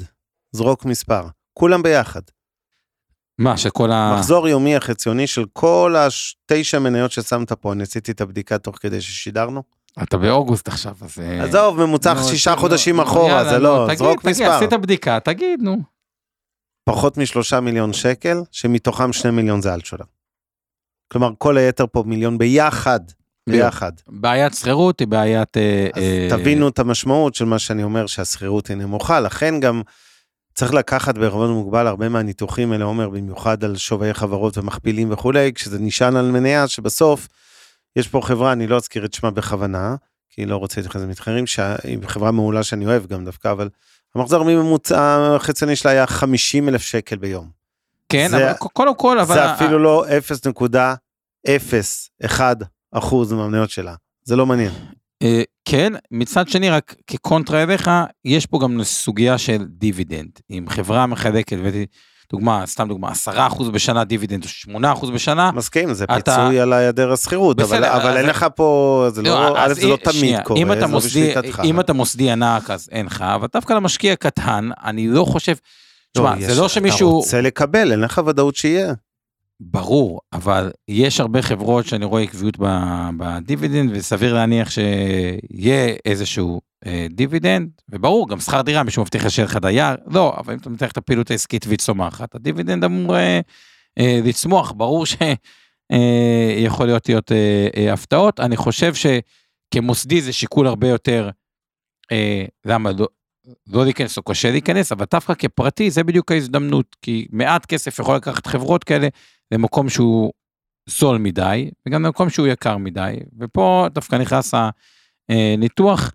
זרוק מספר, כולם ביחד. מה, שכל ה... מחזור יומי החציוני של כל התשע מניות ששמת פה, אני עשיתי את הבדיקה תוך כדי ששידרנו. אתה באוגוסט עכשיו, אז... אה, עזוב, ממוצע שישה חודשים אחורה, זה לא, זרוק מספר. תגיד, עשית בדיקה, תגיד, נו. פחות משלושה מיליון שקל, שמתוכם שני מיליון זה אלטשולר. כלומר, כל היתר פה מיליון ביחד, ביחד. בעיית שכירות היא בעיית... אה, אז אה, תבינו את המשמעות של מה שאני אומר, שהשכירות היא נמוכה, לכן גם... צריך לקחת בערבון מוגבל הרבה מהניתוחים האלה, עומר, במיוחד על שוויי חברות ומכפילים וכולי, כשזה נשען על מניה שבסוף יש פה חברה, אני לא אזכיר את שמה בכוונה, כי לא רוצה להתייחס למתחרים, שהיא חברה מעולה שאני אוהב גם דווקא, אבל המחזור ממוצע החציוני שלה היה 50 אלף שקל ביום. כן, זה, אבל קודם כל, אבל... זה אפילו לא 0.01 אחוז מהמניות שלה, זה לא מעניין. אה, כן, מצד שני, רק כקונטרה אליך, יש פה גם סוגיה של דיבידנד. אם חברה מחלקת, דוגמה, סתם דוגמה, 10% בשנה דיבידנד, 8% בשנה, מסכים, זה אתה- פיצוי על היעדר הסחירות, אבל אבל אז- אין לך פה, זה לא, א', אז זה לא תמיד שנייה, קורה, אם אתה זה לא מוסדי. אם אתה מוסדי ענק אז אין לך, אבל דווקא למשקיע קטן, אני לא חושב, לא, תשמע, יש- זה לא שמישהו, אתה רוצה לקבל, אין לך ודאות שיהיה. ברור, אבל יש הרבה חברות שאני רואה עקביות בדיבידנד, וסביר להניח שיהיה איזשהו אה, דיבידנד, וברור, גם שכר דירה, מישהו מבטיח שיהיה לך דייר, לא, אבל אם אתה מבטיח את הפעילות העסקית והיא צומחת, הדיבידנד אמור אה, אה, לצמוח, ברור שיכול להיות להיות אה, אה, הפתעות, אני חושב שכמוסדי זה שיקול הרבה יותר, אה, למה לא, לא להיכנס או קשה להיכנס, אבל דווקא כפרטי זה בדיוק ההזדמנות, כי מעט כסף יכול לקחת חברות כאלה למקום שהוא זול מדי, וגם למקום שהוא יקר מדי, ופה דווקא נכנס הניתוח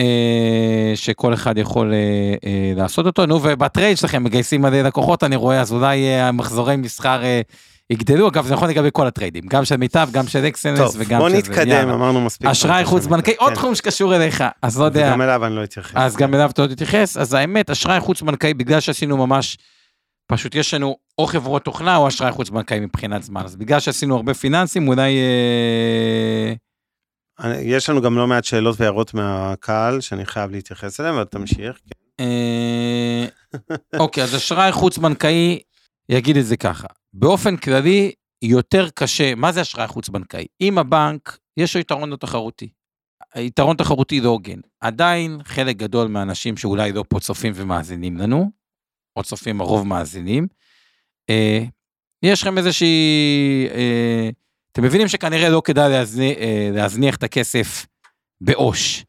אה, שכל אחד יכול אה, אה, לעשות אותו. נו, וב טרייד שלכם מגייסים מלא לקוחות, אני רואה, אז אולי אה, המחזורי מסחר אה, יגדלו, אגב, זה נכון לגבי כל הטריידים, גם של מיטב, גם של אקסלנס טוב, וגם בוא של... נתקדם, יאללה. אמרנו מספיק. אשראי חוץ בנקאי, עוד תחום שקשור אליך, אז לא יודע. וגם אליו אני לא אתייחס. אז גם אליו אתה עוד תתייחס, אז האמת, אשראי חוץ בנקאי, בגלל שעשינו ממש, פשוט יש לנו או חברות תוכנה או אשראי חוץ בנקאי מבחינת זמן, אז בגלל שעשינו הרבה פיננסים, אולי... אה, יש לנו גם לא מעט שאלות והערות מהקהל שאני חייב להתייחס אליהן, אבל תמשיך. כן. אה, אוקיי, אז אשראי חוץ בנקאי, יגיד את זה ככה, באופן כללי, יותר קשה, מה זה אשראי חוץ בנקאי? אם הבנק, יש לו יתרון לא תחרותי. יתרון תחרותי לא הוגן. עדיין חלק גדול מהאנשים שאולי לא פה צופים ומאזינים לנו, או צופים הרוב מאזינים, אה, יש לכם איזושהי, אה, אתם מבינים שכנראה לא כדאי להזניח, אה, להזניח את הכסף בעו"ש.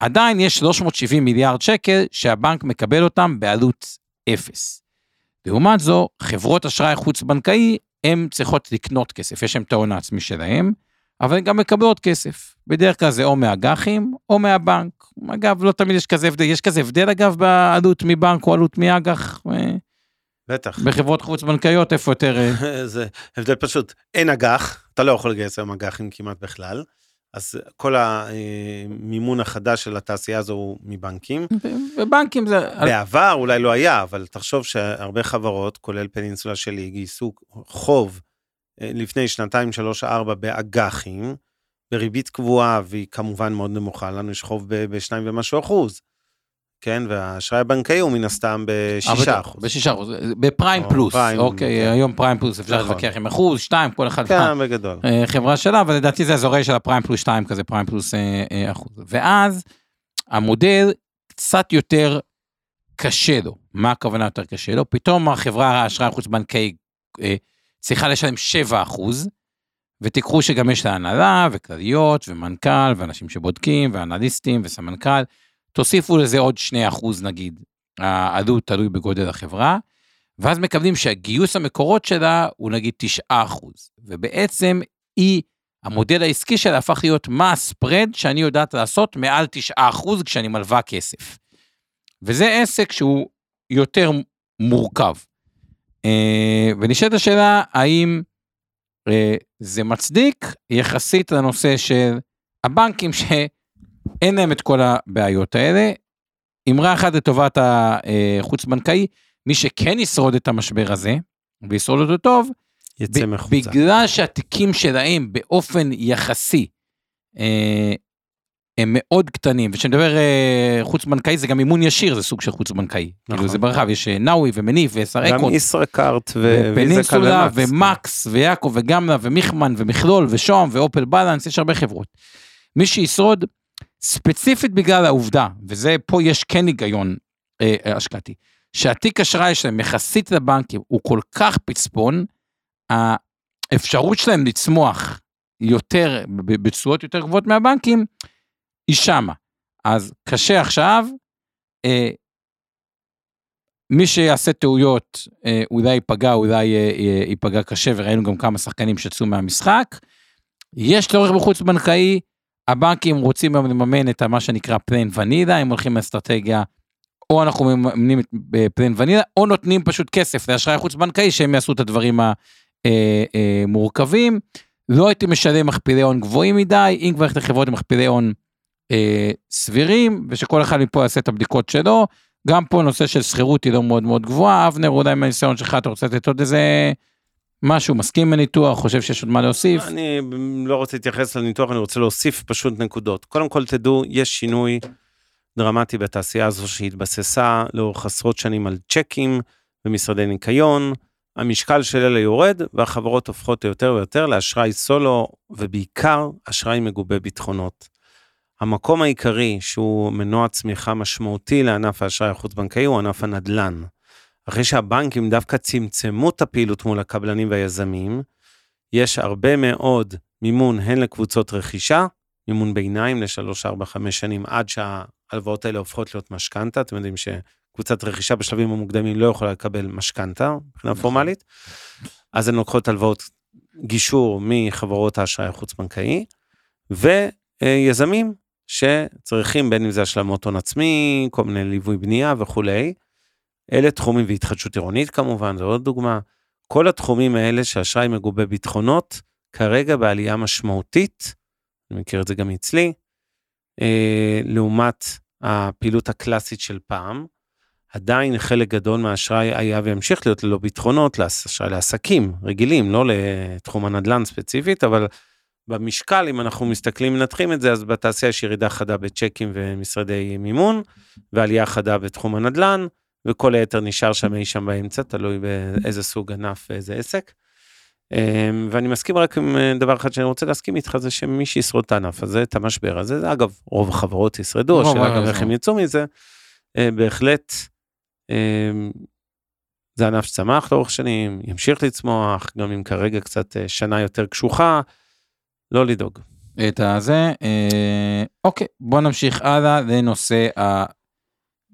עדיין יש 370 מיליארד שקל שהבנק מקבל אותם בעלות אפס. לעומת זו, חברות אשראי חוץ-בנקאי, הן צריכות לקנות כסף, יש להן את ההון העצמי שלהן, אבל הן גם מקבלות כסף. בדרך כלל זה או מאג"חים או מהבנק. אגב, לא תמיד יש כזה הבדל, יש כזה הבדל אגב בעלות מבנק או עלות מאג"ח אה, בטח. בחברות חוץ-בנקאיות, איפה יותר... אה, זה הבדל פשוט, אין אג"ח, אתה לא יכול לגייס היום אג"חים כמעט בכלל. אז כל המימון החדש של התעשייה הזו הוא מבנקים. בבנקים זה... בעבר אולי לא היה, אבל תחשוב שהרבה חברות, כולל פנינסולה שלי, גייסו חוב לפני שנתיים, שלוש, ארבע באג"חים, בריבית קבועה, והיא כמובן מאוד נמוכה, לנו יש חוב בשניים ומשהו אחוז. כן, והאשראי הבנקאי הוא מן הסתם בשישה אחוז. בשישה אחוז, בפריים פלוס, פריים, אוקיי, כן. היום פריים פלוס אפשר נכון. להתווכח עם אחוז, שתיים, כל אחד כן, בגדול. אה, חברה שלה, אבל לדעתי זה אזורי של הפריים פלוס 2 כזה, פריים פלוס אה, אה, אחוז. ואז המודל קצת יותר קשה לו. מה הכוונה יותר קשה לו? פתאום החברה האשראי החוץ-בנקאי אה, צריכה לשלם 7 אחוז, ותיקחו שגם יש לה הנהלה וכלליות ומנכ"ל ואנשים שבודקים ואנליסטים וסמנכ"ל, תוסיפו לזה עוד 2 אחוז נגיד, העלות תלוי בגודל החברה, ואז מקבלים שהגיוס המקורות שלה הוא נגיד 9 אחוז, ובעצם היא, המודל העסקי שלה הפך להיות מה הספרד שאני יודעת לעשות מעל 9 אחוז כשאני מלווה כסף. וזה עסק שהוא יותר מורכב. אה, ונשאלת השאלה האם אה, זה מצדיק יחסית לנושא של הבנקים שאין להם את כל הבעיות האלה. אמרה אחת לטובת החוץ-בנקאי, מי שכן ישרוד את המשבר הזה, וישרוד אותו טוב, יצא ב- מחוצה. בגלל שהתיקים שלהם באופן יחסי אה, הם מאוד קטנים, וכשאני מדבר אה, חוץ-בנקאי זה גם מימון ישיר, זה סוג של חוץ-בנקאי. נכון. כאילו זה ברחב, יש אה, נאווי ומניב ועשר גם אקו. ישראכרט ופנינסולה. ומקס ויעקב וגמלה ומיכמן ומכלול ושוהם ואופל בלנס, יש הרבה חברות. מי שישרוד, ספציפית בגלל העובדה, וזה פה יש כן היגיון אה, אה, השקעתי, שהתיק אשראי שלהם יחסית לבנקים הוא כל כך פצפון, האפשרות שלהם לצמוח יותר, בתשואות יותר גבוהות מהבנקים, היא שמה. אז קשה עכשיו, אה, מי שיעשה טעויות אה, אולי ייפגע, אולי אה, אה, ייפגע קשה, וראינו גם כמה שחקנים שיצאו מהמשחק. יש צורך בחוץ בנקאי, הבנקים רוצים היום לממן את מה שנקרא פלן ונילה, הם הולכים לאסטרטגיה, או אנחנו מממנים את פלן ונילה, או נותנים פשוט כסף לאשראי חוץ בנקאי שהם יעשו את הדברים המורכבים, לא הייתי משלם מכפילי הון גבוהים מדי, אם כבר ללכת לחברות עם מכפילי הון אה, סבירים, ושכל אחד מפה יעשה את הבדיקות שלו. גם פה נושא של שכירות היא לא מאוד מאוד גבוהה, אבנר, אולי מהניסיון שלך אתה רוצה לתת עוד איזה משהו, מסכים עם הניתוח, חושב שיש עוד מה להוסיף? אני לא רוצה להתייחס לניתוח, אני רוצה להוסיף פשוט נקודות. קודם כל תדעו, יש שינוי דרמטי בתעשייה הזו שהתבססה לאורך עשרות שנים על צ'קים ומשרדי ניקיון. המשקל של אלה יורד והחברות הופכות יותר ויותר לאשראי סולו ובעיקר אשראי מגובה ביטחונות. המקום העיקרי שהוא מנוע צמיחה משמעותי לענף האשראי החוץ-בנקאי הוא ענף הנדל"ן. אחרי שהבנקים דווקא צמצמו את הפעילות מול הקבלנים והיזמים, יש הרבה מאוד מימון הן לקבוצות רכישה, מימון ביניים לשלוש, ארבע, חמש שנים עד שההלוואות האלה הופכות להיות משכנתה, אתם יודעים שקבוצת רכישה בשלבים המוקדמים לא יכולה לקבל משכנתה מבחינה נכון. פורמלית, אז הן לוקחות הלוואות גישור מחברות האשראי החוץ-בנקאי, ויזמים שצריכים בין אם זה השלמות הון עצמי, כל מיני ליווי בנייה וכולי. אלה תחומים והתחדשות עירונית כמובן, זו עוד דוגמה. כל התחומים האלה שאשראי מגובה ביטחונות, כרגע בעלייה משמעותית, אני מכיר את זה גם אצלי, אה, לעומת הפעילות הקלאסית של פעם. עדיין חלק גדול מהאשראי היה וימשיך להיות ללא ביטחונות, אשראי לעסקים רגילים, לא לתחום הנדל"ן ספציפית, אבל במשקל, אם אנחנו מסתכלים, מנתחים את זה, אז בתעשייה יש ירידה חדה בצ'קים ומשרדי מימון, ועלייה חדה בתחום הנדל"ן, וכל היתר נשאר שם אי שם באמצע, תלוי באיזה סוג ענף ואיזה עסק. אמ, ואני מסכים רק עם אה, דבר אחד שאני רוצה להסכים איתך, זה שמי שישרוד את הענף הזה, את המשבר הזה, אגב, רוב החברות ישרדו, השאלה גם. איך הם יצאו מזה, אה, בהחלט, אמ, זה ענף שצמח לאורך שנים, ימשיך לצמוח, גם אם כרגע קצת אה, שנה יותר קשוחה, לא לדאוג. את הזה, אה, אוקיי, בוא נמשיך הלאה לנושא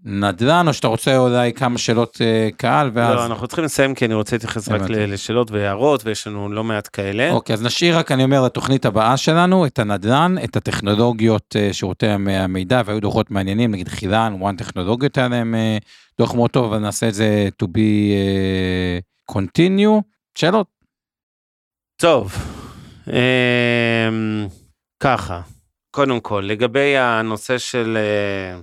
הנדל"ן, או שאתה רוצה אולי כמה שאלות אה, קהל, ואז... לא, אנחנו צריכים לסיים כי אני רוצה להתייחס רק. ל- לשאלות והערות, ויש לנו לא מעט כאלה. אוקיי, אז נשאיר רק, אני אומר, לתוכנית הבאה שלנו, את הנדל"ן, את הטכנולוגיות, אה, שירותי המ- המידע, והיו דוחות מעניינים, נגיד חילן, וואן טכנולוגיות היה להם אה, דוח מאוד טוב, אבל נעשה את זה to be אה, continue. שאלות? טוב, ככה, קודם כל, לגבי הנושא של, אה,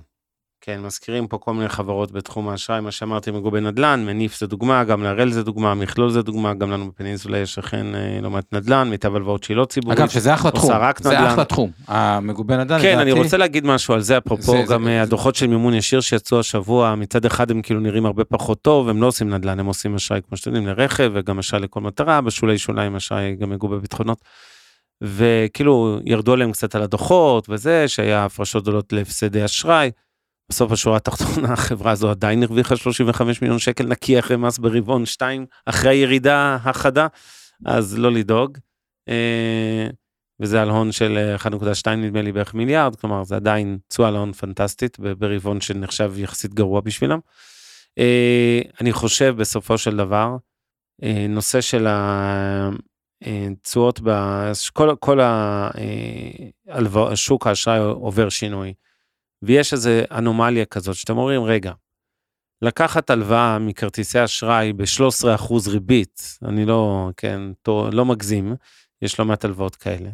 כן, מזכירים פה כל מיני חברות בתחום האשראי, מה שאמרתי מגובי נדל"ן, מניף זה דוגמה, גם להראל זה דוגמה, מכלול זה דוגמה, גם לנו בפנינסולה יש אכן אה, לא מעט נדל"ן, מיטב הלוואות שהיא לא ציבורית. אגב, שזה אחלה תחום, זה נדל"ן. אחלה תחום. המגובה נדל"ן, כן, אני לדעתי- רוצה להגיד משהו על זה, אפרופו זה- גם זה- אה, הדוחות של מימון ישיר שיצאו השבוע, מצד אחד הם כאילו נראים הרבה פחות טוב, הם לא עושים נדל"ן, הם עושים אשראי, כמו שאתם יודעים, לרכב, וגם אשראי לכל מטרה, בשולי שוליים אשראי גם מגובה ביטחונות. וכאילו ירדו עליהם קצת על הדוחות וזה, שהיה הפרשות גדולות להפסדי אשראי. בסוף השורה התחתונה, החברה הזו עדיין הרוויחה 35 מיליון שקל נקי אחרי מס ברבעון 2, אחרי הירידה החדה, אז לא לדאוג. אה, וזה על הון של אה, 1.2 נדמה לי בערך מיליארד, כלומר זה עדיין תשואה להון פנטסטית ברבעון שנחשב יחסית גרוע בשבילם. אה, אני חושב בסופו של דבר, אה, נושא של התשואות, כל, כל ה- אה, הלווא- שוק האשראי עובר שינוי, ויש איזו אנומליה כזאת שאתם אומרים, רגע, לקחת הלוואה מכרטיסי אשראי ב-13% ריבית, אני לא, כן, תו- לא מגזים, יש לא מעט הלוואות כאלה,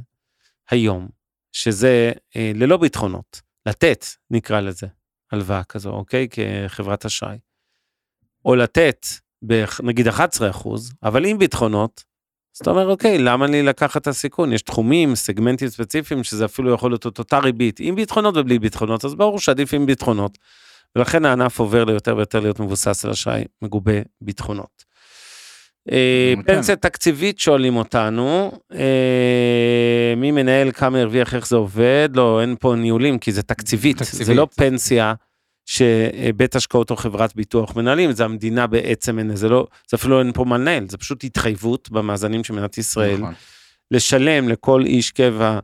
היום, שזה אה, ללא ביטחונות, לתת, נקרא לזה, הלוואה כזו, אוקיי? כחברת אשראי. או לתת, נגיד 11 אחוז, אבל עם ביטחונות, אז אתה אומר, אוקיי, למה לי לקחת את הסיכון? יש תחומים, סגמנטים ספציפיים, שזה אפילו יכול להיות את אותה ריבית, עם ביטחונות ובלי ביטחונות, אז ברור שעדיף עם ביטחונות. ולכן הענף עובר ליותר ויותר להיות מבוסס על אשראי מגובה ביטחונות. אה. פנסיה תקציבית שואלים אותנו, אה, מי מנהל, כמה הרוויח, איך זה עובד? לא, אין פה ניהולים, כי זה תקציבית. זה לא פנסיה שבית השקעות או חברת ביטוח מנהלים, זה המדינה בעצם, אין- זה לא, זה אפילו אין פה מה לנהל, זה פשוט התחייבות במאזנים של מדינת ישראל, נכון. לשלם לכל איש קבע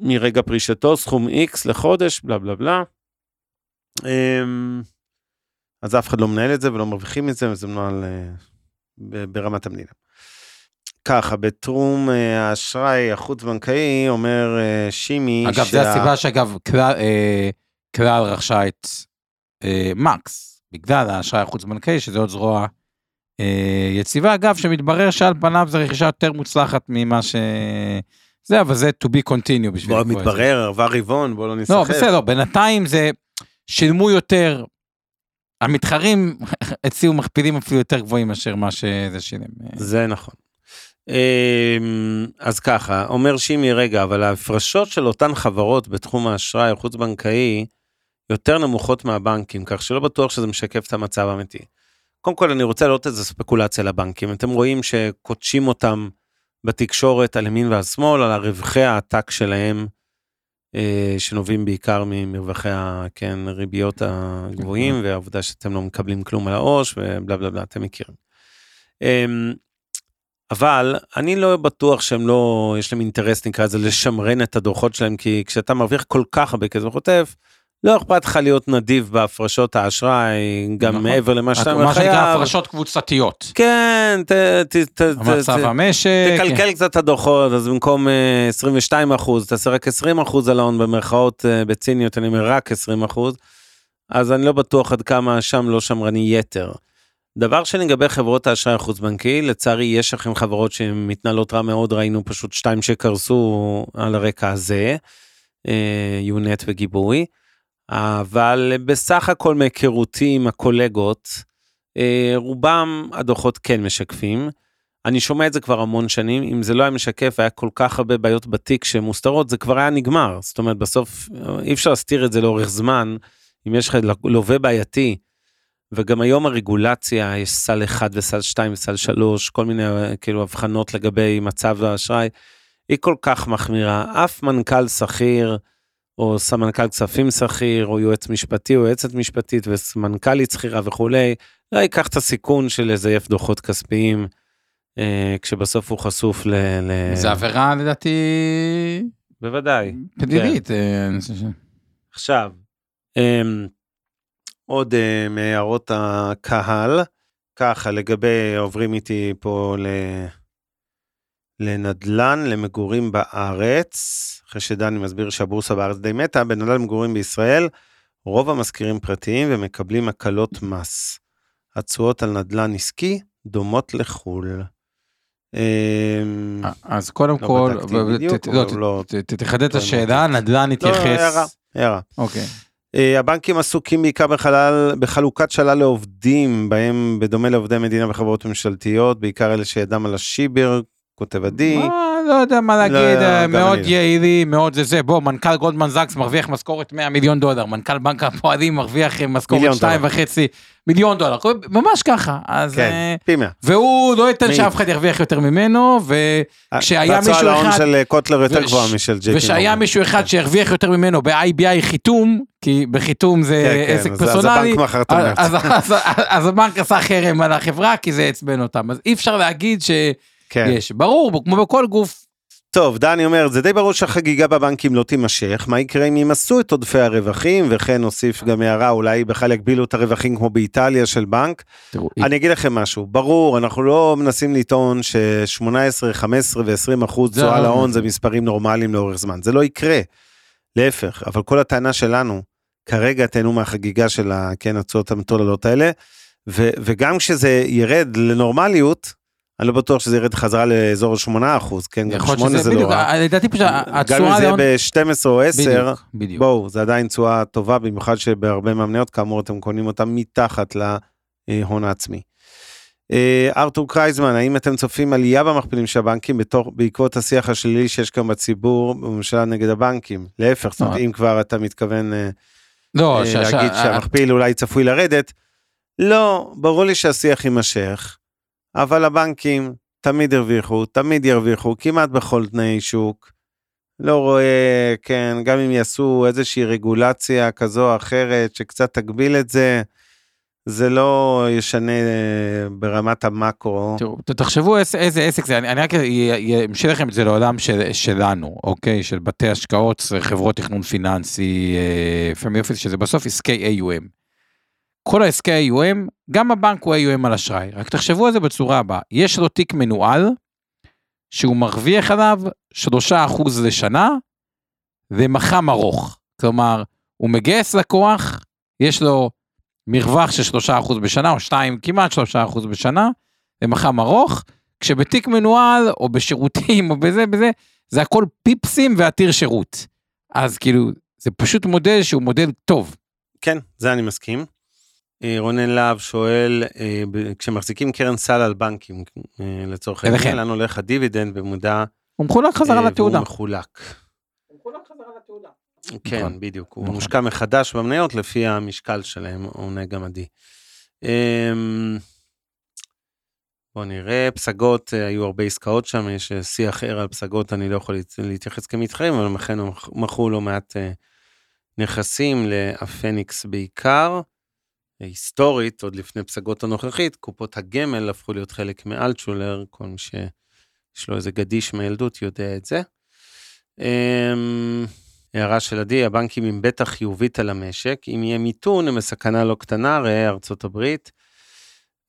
מרגע פרישתו סכום X לחודש, בלה בלה בלה. אמ, אז אף אחד לא מנהל את זה ולא מרוויחים את זה, וזה מנוהל אה, ברמת המדינה. ככה, בתחום אה, האשראי החוץ-בנקאי, אומר אה, שימי, אגב, זה הסיבה שאגב, כלל, רכשה את אה, מקס, בגלל האשראי החוץ-בנקאי, שזה עוד זרוע אה, יציבה, אגב, שמתברר שעל פניו זו רכישה יותר מוצלחת ממה ש... זה, אבל זה to be continue בשביל... בוא. מתברר, עבר רבעון, בוא לא נסחף. לא, בסדר, בינתיים זה, שילמו יותר, המתחרים הציעו מכפילים אפילו יותר גבוהים מאשר מה שזה שילם. זה נכון. אמ, אז ככה, אומר שימי, רגע, אבל ההפרשות של אותן חברות בתחום האשראי החוץ-בנקאי יותר נמוכות מהבנקים, כך שלא בטוח שזה משקף את המצב האמיתי. קודם כל, אני רוצה לראות איזה ספקולציה לבנקים. אתם רואים שקודשים אותם בתקשורת על ימין ועל שמאל, על הרווחי העתק שלהם, אה, שנובעים בעיקר ממרווחי כן, הריביות הגבוהים, והעובדה שאתם לא מקבלים כלום על העו"ש, ובלה בלה בלה, אתם מכירים. אמ, אבל אני לא בטוח שהם לא, יש להם אינטרס נקרא לזה לשמרן את הדוחות שלהם, כי כשאתה מרוויח כל כך הרבה כסף חוטף, לא אכפת לך להיות נדיב בהפרשות האשראי, גם נכון. מעבר למה שאתה מה שנקרא. הפרשות קבוצתיות. כן, ת, ת, ת, המצב ת, המשק. תקלקל קצת את הדוחות, אז במקום אה, 22 אחוז, תעשה רק 20 אחוז על ההון במרכאות אה, בציניות, אני אומר רק 20 אחוז, אז אני לא בטוח עד כמה שם לא שמרני יתר. דבר שני לגבי חברות האשראי החוץ-בנקי, לצערי יש לכם חברות שמתנהלות רע מאוד, ראינו פשוט שתיים שקרסו על הרקע הזה, אה, יונט וגיבוי, אבל בסך הכל מהיכרותי עם הקולגות, אה, רובם הדוחות כן משקפים. אני שומע את זה כבר המון שנים, אם זה לא היה משקף, היה כל כך הרבה בעיות בתיק שמוסתרות, זה כבר היה נגמר. זאת אומרת, בסוף אי אפשר להסתיר את זה לאורך זמן, אם יש לך לווה בעייתי. וגם היום הרגולציה, יש סל 1 וסל 2 וסל 3, כל מיני כאילו הבחנות לגבי מצב האשראי, היא כל כך מחמירה. אף מנכ"ל שכיר, או סמנכ"ל כספים שכיר, או יועץ משפטי, או יועצת משפטית, וסמנכ"לית שכירה וכולי, לא ייקח את הסיכון של לזייף דוחות כספיים, אה, כשבסוף הוא חשוף ל... ל... זה עבירה לדעתי בוודאי. פלילית. אה, אני חושב ש- עכשיו, אמ, עוד אה, מהערות הקהל, ככה לגבי עוברים איתי פה ל... לנדל"ן למגורים בארץ, אחרי שדני מסביר שהבורסה בארץ די מתה, בנדל"ן למגורים בישראל, רוב המשכירים פרטיים ומקבלים הקלות מס. התשואות על נדל"ן עסקי דומות לחו"ל. אמ, אז קודם לא כל, לא, לא- תחדד את השאלה, נדל"ן לא, הערה, התייחס. הערה. אוקיי. אה, הבנקים עסוקים בעיקר בחלל, בחלוקת שלל לעובדים, בהם בדומה לעובדי מדינה וחברות ממשלתיות, בעיקר אלה שידם על השיבר, כותב עדי. לא יודע מה להגיד, לא, אה, מאוד אני לא. יעילי, מאוד זה זה. בוא, מנכ"ל גולדמן זקס מרוויח משכורת 100 מיליון דולר, מנכ"ל בנק הפועלים מרוויח אה, משכורת מיליון 2 דולר. וחצי מיליון דולר. ממש ככה. אז... כן, אה, פי מאה. והוא לא ייתן? שאף אחד ירוויח יותר ממנו, כשהיה והתשואה מישהו על ההון אחד- של קוטלר יותר גבוהה משל פי ושהיה. מישהו אחד שהרוויח יותר ממנו ב-IBI חיתום, כי בחיתום זה כן, כן, עסק פרסונלי. אז- הבנק עשה חרם על החברה כי זה עצבן אותם. אז אי אפשר להגיד כן. שיש. ברור, כמו בכל גוף, טוב, דני אומר, זה די ברור שהחגיגה בבנקים לא תימשך, מה יקרה אם ימסו את עודפי הרווחים, וכן נוסיף גם הערה, אולי בכלל יגבילו את הרווחים כמו באיטליה של בנק. תראו, אני אגיד לכם משהו, ברור, אנחנו לא מנסים לטעון ש-18, 15 ו-20 אחוז תשואה לא- להון זה מספרים נורמליים לאורך זמן, זה לא יקרה. להפך, אבל כל הטענה שלנו, כרגע תהנו מהחגיגה של כן, התשואות המטוללות האלה, ו- וגם כשזה ירד לנורמליות, אני לא בטוח שזה ירד חזרה לאזור 8 אחוז, כן, גם יכול להיות 8 שזה זה לא רע. לדעתי פשוט גם אם התשואה זה יהיה ב-12 או 10, בדיוק. בואו, זה עדיין תשואה טובה, במיוחד שבהרבה מהמניות, כאמור, אתם קונים אותן מתחת להון העצמי. אה, ארתור קרייזמן, האם אתם צופים עלייה במכפילים של הבנקים בתור, בעקבות השיח השלילי שיש כאן בציבור בממשלה נגד הבנקים? להפך, זאת אומרת. אם כבר אתה מתכוון אה, לא, אה, להגיד שהמכפיל אולי צפוי לרדת, לא, ברור לי שהשיח יימשך, אבל הבנקים תמיד הרוויחו, תמיד ירוויחו, כמעט בכל תנאי שוק. לא רואה, כן, גם אם יעשו איזושהי רגולציה כזו או אחרת שקצת תגביל את זה, זה לא ישנה אה, ברמת המקרו. תראו, תחשבו איזה, איזה עסק זה, אני, אני רק אמשיך לכם את זה לעולם של, שלנו, אוקיי? של בתי השקעות, חברות תכנון פיננסי, פמי אופיס, שזה בסוף עסקי AUM. כל העסקי AUM, גם הבנק הוא AUM על אשראי, רק תחשבו על זה בצורה הבאה, יש לו תיק מנוהל, שהוא מרוויח עליו 3% לשנה, ומח"מ ארוך. כלומר, הוא מגייס לקוח, יש לו מרווח של 3% בשנה, או 2, כמעט 3% בשנה, ומח"מ ארוך, כשבתיק מנוהל, או בשירותים, או בזה, בזה, זה הכל פיפסים ועתיר שירות. אז כאילו, זה פשוט מודל שהוא מודל טוב. כן, זה אני מסכים. אה, רונן להב שואל, אה, כשמחזיקים קרן סל על בנקים, אה, לצורך. העניין, לאן הולך הדיבידנד במודע, הוא מחולק חזרה לתעודה. והוא מחולק. כן, נכון. בדיוק, הוא נכון. מושקע מחדש במניות לפי המשקל שלהם, עונה גם עדי. אמ, בוא נראה, פסגות, היו הרבה עסקאות שם, יש שיח ער על פסגות, אני לא יכול להת- להתייחס כמתחרים, אבל לכן מכרו לא מעט נכסים לאפניקס בעיקר. אה, היסטורית, עוד לפני פסגות הנוכחית, קופות הגמל הפכו להיות חלק מאלטשולר, כל מי שיש לו איזה גדיש מהילדות יודע את זה. אמ, הערה של עדי, הבנקים עם בטח חיובית על המשק, אם יהיה מיתון הם בסכנה לא קטנה, ראה ארצות הברית.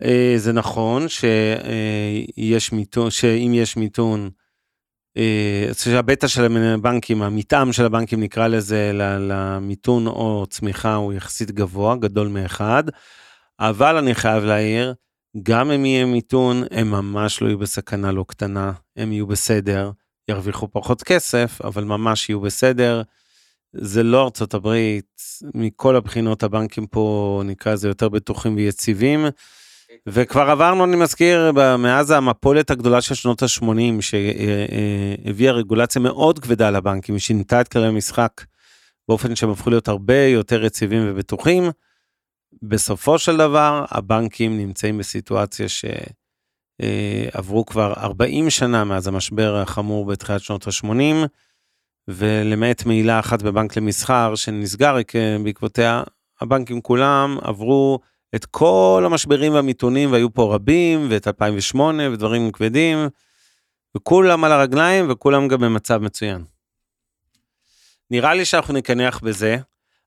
אה, זה נכון שיש מיתון, שאם יש מיתון, אה, שהבטא של הבנקים, המתאם של הבנקים נקרא לזה, למיתון או צמיחה הוא יחסית גבוה, גדול מאחד, אבל אני חייב להעיר, גם אם יהיה מיתון, הם ממש לא יהיו בסכנה לא קטנה, הם יהיו בסדר, ירוויחו פחות כסף, אבל ממש יהיו בסדר. זה לא ארצות הברית, מכל הבחינות הבנקים פה נקרא לזה יותר בטוחים ויציבים. וכבר עברנו, אני מזכיר, מאז המפולת הגדולה של שנות ה-80, שהביאה רגולציה מאוד כבדה לבנקים, שינתה את כללי המשחק באופן שהם הפכו להיות הרבה יותר יציבים ובטוחים. בסופו של דבר, הבנקים נמצאים בסיטואציה שעברו כבר 40 שנה מאז המשבר החמור בתחילת שנות ה-80, ולמעט מעילה אחת בבנק למסחר שנסגר בעקבותיה, הבנקים כולם עברו את כל המשברים והמיתונים, והיו פה רבים, ואת 2008 ודברים כבדים, וכולם על הרגליים וכולם גם במצב מצוין. נראה לי שאנחנו נקנח בזה.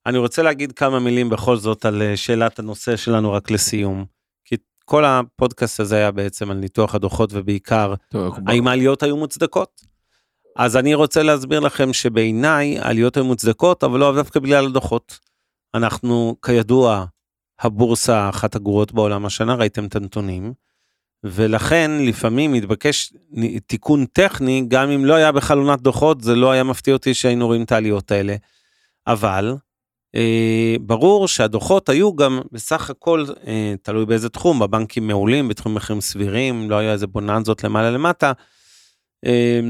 אני רוצה להגיד כמה מילים בכל זאת על אה, שאלת הנושא שלנו רק לסיום. כי כל הפודקאסט הזה היה בעצם על ניתוח הדוחות ובעיקר טוב, האם העליות היו מוצדקות? אז אני רוצה להסביר לכם שבעיניי העליות היו מוצדקות, אבל לא דווקא בגלל הדוחות. אנחנו, כידוע, הבורסה אחת הגרועות בעולם השנה, ראיתם את הנתונים, ולכן לפעמים מתבקש תיקון טכני, גם אם לא היה בכלל עונת דוחות, זה לא היה מפתיע אותי שהיינו רואים את העליות האלה. אבל אה, ברור שהדוחות היו גם בסך הכל, אה, תלוי באיזה תחום, בבנקים מעולים, בתחום מחירים סבירים, לא היה איזה בוננזות למעלה למטה. אה,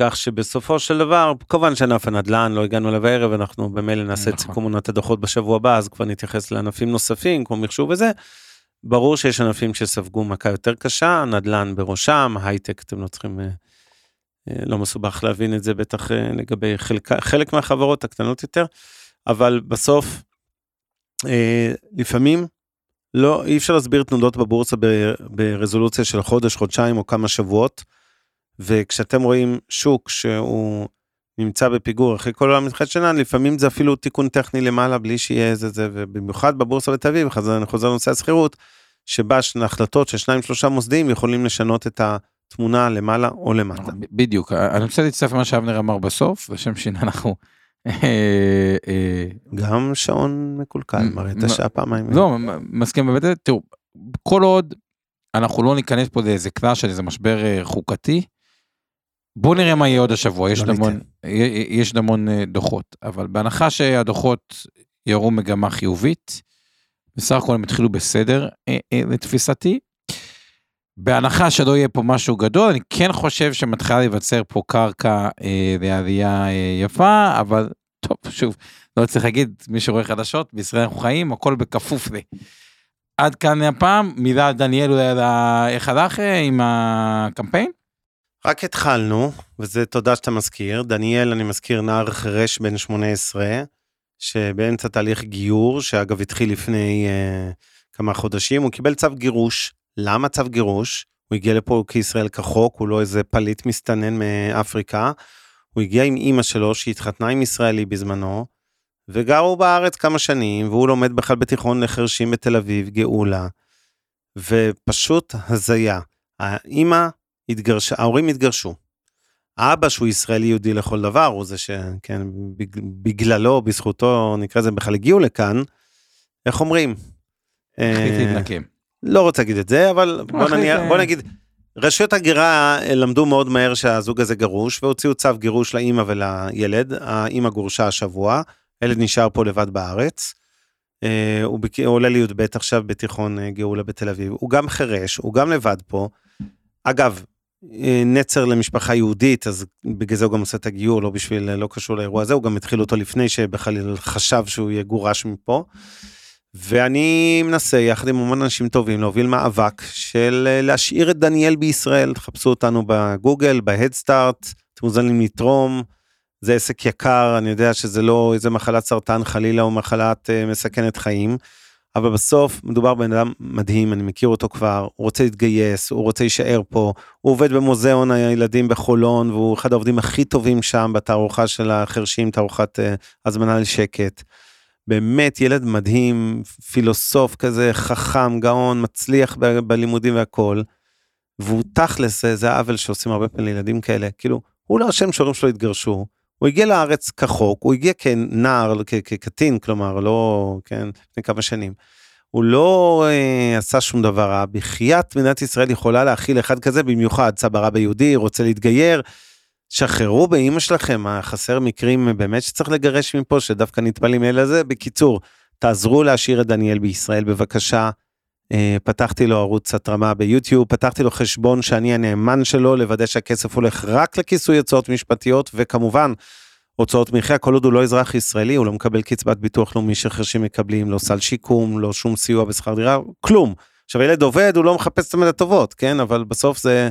כך שבסופו של דבר, כמובן שענף הנדל"ן, לא הגענו אליו הערב, אנחנו במילא נעשה את נכון. סיכום עונת הדוחות בשבוע הבא, אז כבר נתייחס לענפים נוספים, כמו מחשוב וזה. ברור שיש ענפים שספגו מכה יותר קשה, נדל"ן בראשם, הייטק, אתם לא צריכים, אה, אה, לא מסובך להבין את זה בטח אה, לגבי חלק, חלק מהחברות הקטנות יותר, אבל בסוף, לפעמים, לא, אי אפשר להסביר תנודות בבורסה ברזולוציה של חודש, חודשיים או כמה שבועות, וכשאתם רואים שוק שהוא נמצא בפיגור אחרי כל העולם מתחילת שנה, לפעמים זה אפילו תיקון טכני למעלה בלי שיהיה איזה זה, ובמיוחד בבורסה בתל אביב, אני חוזר לנושא השכירות, שבה החלטות של שניים שלושה מוסדיים יכולים לשנות את התמונה למעלה או למטה. ב- בדיוק, אני רוצה להצטרף למה שאבנר אמר בסוף, לשם שאנחנו... אה, אה, גם שעון מקולקל, מראה את השעה פעמיים. לא, מסכים באמת, תראו, כל עוד אנחנו לא ניכנס פה לאיזה קלאס של איזה משבר אה, חוקתי, בואו נראה מה יהיה עוד השבוע, יש לא עוד המון. יש עוד המון אה, דוחות, אבל בהנחה שהדוחות יראו מגמה חיובית, בסך הכל הם התחילו בסדר אה, אה, לתפיסתי. בהנחה שלא יהיה פה משהו גדול, אני כן חושב שמתחילה להיווצר פה קרקע אה, לעלייה אה, יפה, אבל טוב, שוב, לא צריך להגיד, מי שרואה חדשות, בישראל אנחנו חיים, הכל בכפוף ל... עד כאן הפעם, מילה דניאל אולי על איך הלך אה, עם הקמפיין? רק התחלנו, וזה תודה שאתה מזכיר. דניאל, אני מזכיר, נער חירש בן 18, שבאמצע תהליך גיור, שאגב התחיל לפני uh, כמה חודשים, הוא קיבל צו גירוש. למה צו גירוש? הוא הגיע לפה כישראל כחוק, הוא לא איזה פליט מסתנן מאפריקה. הוא הגיע עם אימא שלו, שהתחתנה עם ישראלי בזמנו, וגרו בארץ כמה שנים, והוא לומד בכלל בתיכון לחרשים בתל אביב, גאולה. ופשוט הזיה. האימא התגרשה, ההורים התגרשו. האבא שהוא ישראלי יהודי לכל דבר, הוא זה שכן, בג- בגללו, בזכותו, נקרא לזה, בכלל הגיעו לכאן, איך אומרים? החליט אה, להתנקם. לא רוצה להגיד את זה, אבל בוא, אחי, נניח, זה- בוא נגיד, רשויות הגירה אה, למדו מאוד מהר שהזוג הזה גרוש, והוציאו צו גירוש לאימא ולילד, האימא גורשה השבוע, הילד נשאר פה לבד בארץ. אה, הוא, עולה לי"ב עכשיו בתיכון גאולה בתל אביב, הוא גם חירש, הוא גם לבד פה. אגב, נצר למשפחה יהודית, אז בגלל זה הוא גם עושה את הגיור, לא בשביל, לא קשור לאירוע הזה, הוא גם התחיל אותו לפני שבכלל חשב שהוא יגורש מפה. ואני מנסה יחד עם המון אנשים טובים להוביל מאבק של אה, להשאיר את דניאל בישראל, תחפשו אותנו בגוגל, בהדסטארט, אתם מוזמנים לתרום, זה עסק יקר, אני יודע שזה לא איזה מחלת סרטן חלילה או מחלת uh, מסכנת חיים, אבל בסוף מדובר בבן אדם מדהים, אני מכיר אותו כבר, הוא רוצה להתגייס, הוא רוצה להישאר פה, הוא עובד במוזיאון הילדים בחולון, והוא אחד העובדים הכי טובים שם בתערוכה של החרשים, תערוכת uh, הזמנה לשקט. באמת ילד מדהים, פילוסוף כזה, חכם, גאון, מצליח ב- בלימודים והכל. והוא תכלס, זה- זה העוול שעושים הרבה פעמים לילדים כאלה, כאילו, הוא לא אשם שההורים שלו התגרשו, הוא הגיע לארץ כחוק, הוא הגיע כנער, כקטין, כלומר, לא, כן, לפני כמה שנים. הוא לא אה, עשה שום דבר רע, בחייאת מדינת ישראל יכולה להכיל אחד כזה, במיוחד סבא רבא יהודי, רוצה להתגייר, שחררו באימא שלכם, חסר מקרים באמת שצריך לגרש מפה, שדווקא נטפלים אלה זה. בקיצור, תעזרו להשאיר את דניאל בישראל בבקשה. אה, פתחתי לו ערוץ התרמה ביוטיוב, פתחתי לו חשבון שאני הנאמן שלו, לוודא שהכסף הולך רק לכיסוי הוצאות משפטיות, וכמובן, הוצאות מחיה, כל עוד הוא לא אזרח ישראלי, הוא לא מקבל קצבת ביטוח לאומי שחרשים מקבלים, לא סל שיקום, לא שום סיוע בשכר דירה, כלום. עכשיו, ילד עובד, הוא לא מחפש את הטובות, כן? אבל בסוף זה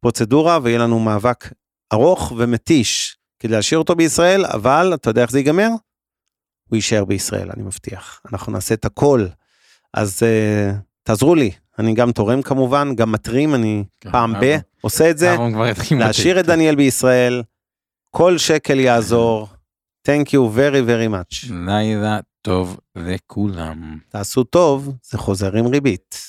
פרוצדורה, ויהיה לנו מאבק ארוך ומתיש כדי להשאיר אותו בישראל, אבל אתה יודע איך זה ייגמר? הוא יישאר בישראל, אני מבטיח. אנחנו נעשה את הכל. אז uh, תעזרו לי, אני גם תורם כמובן, גם מתרים, אני כן, פעם ב... אהרון. עושה את זה, להשאיר את דניאל בישראל, כל שקל יעזור. Thank you very very much. לילה טוב לכולם. תעשו טוב, זה חוזר עם ריבית.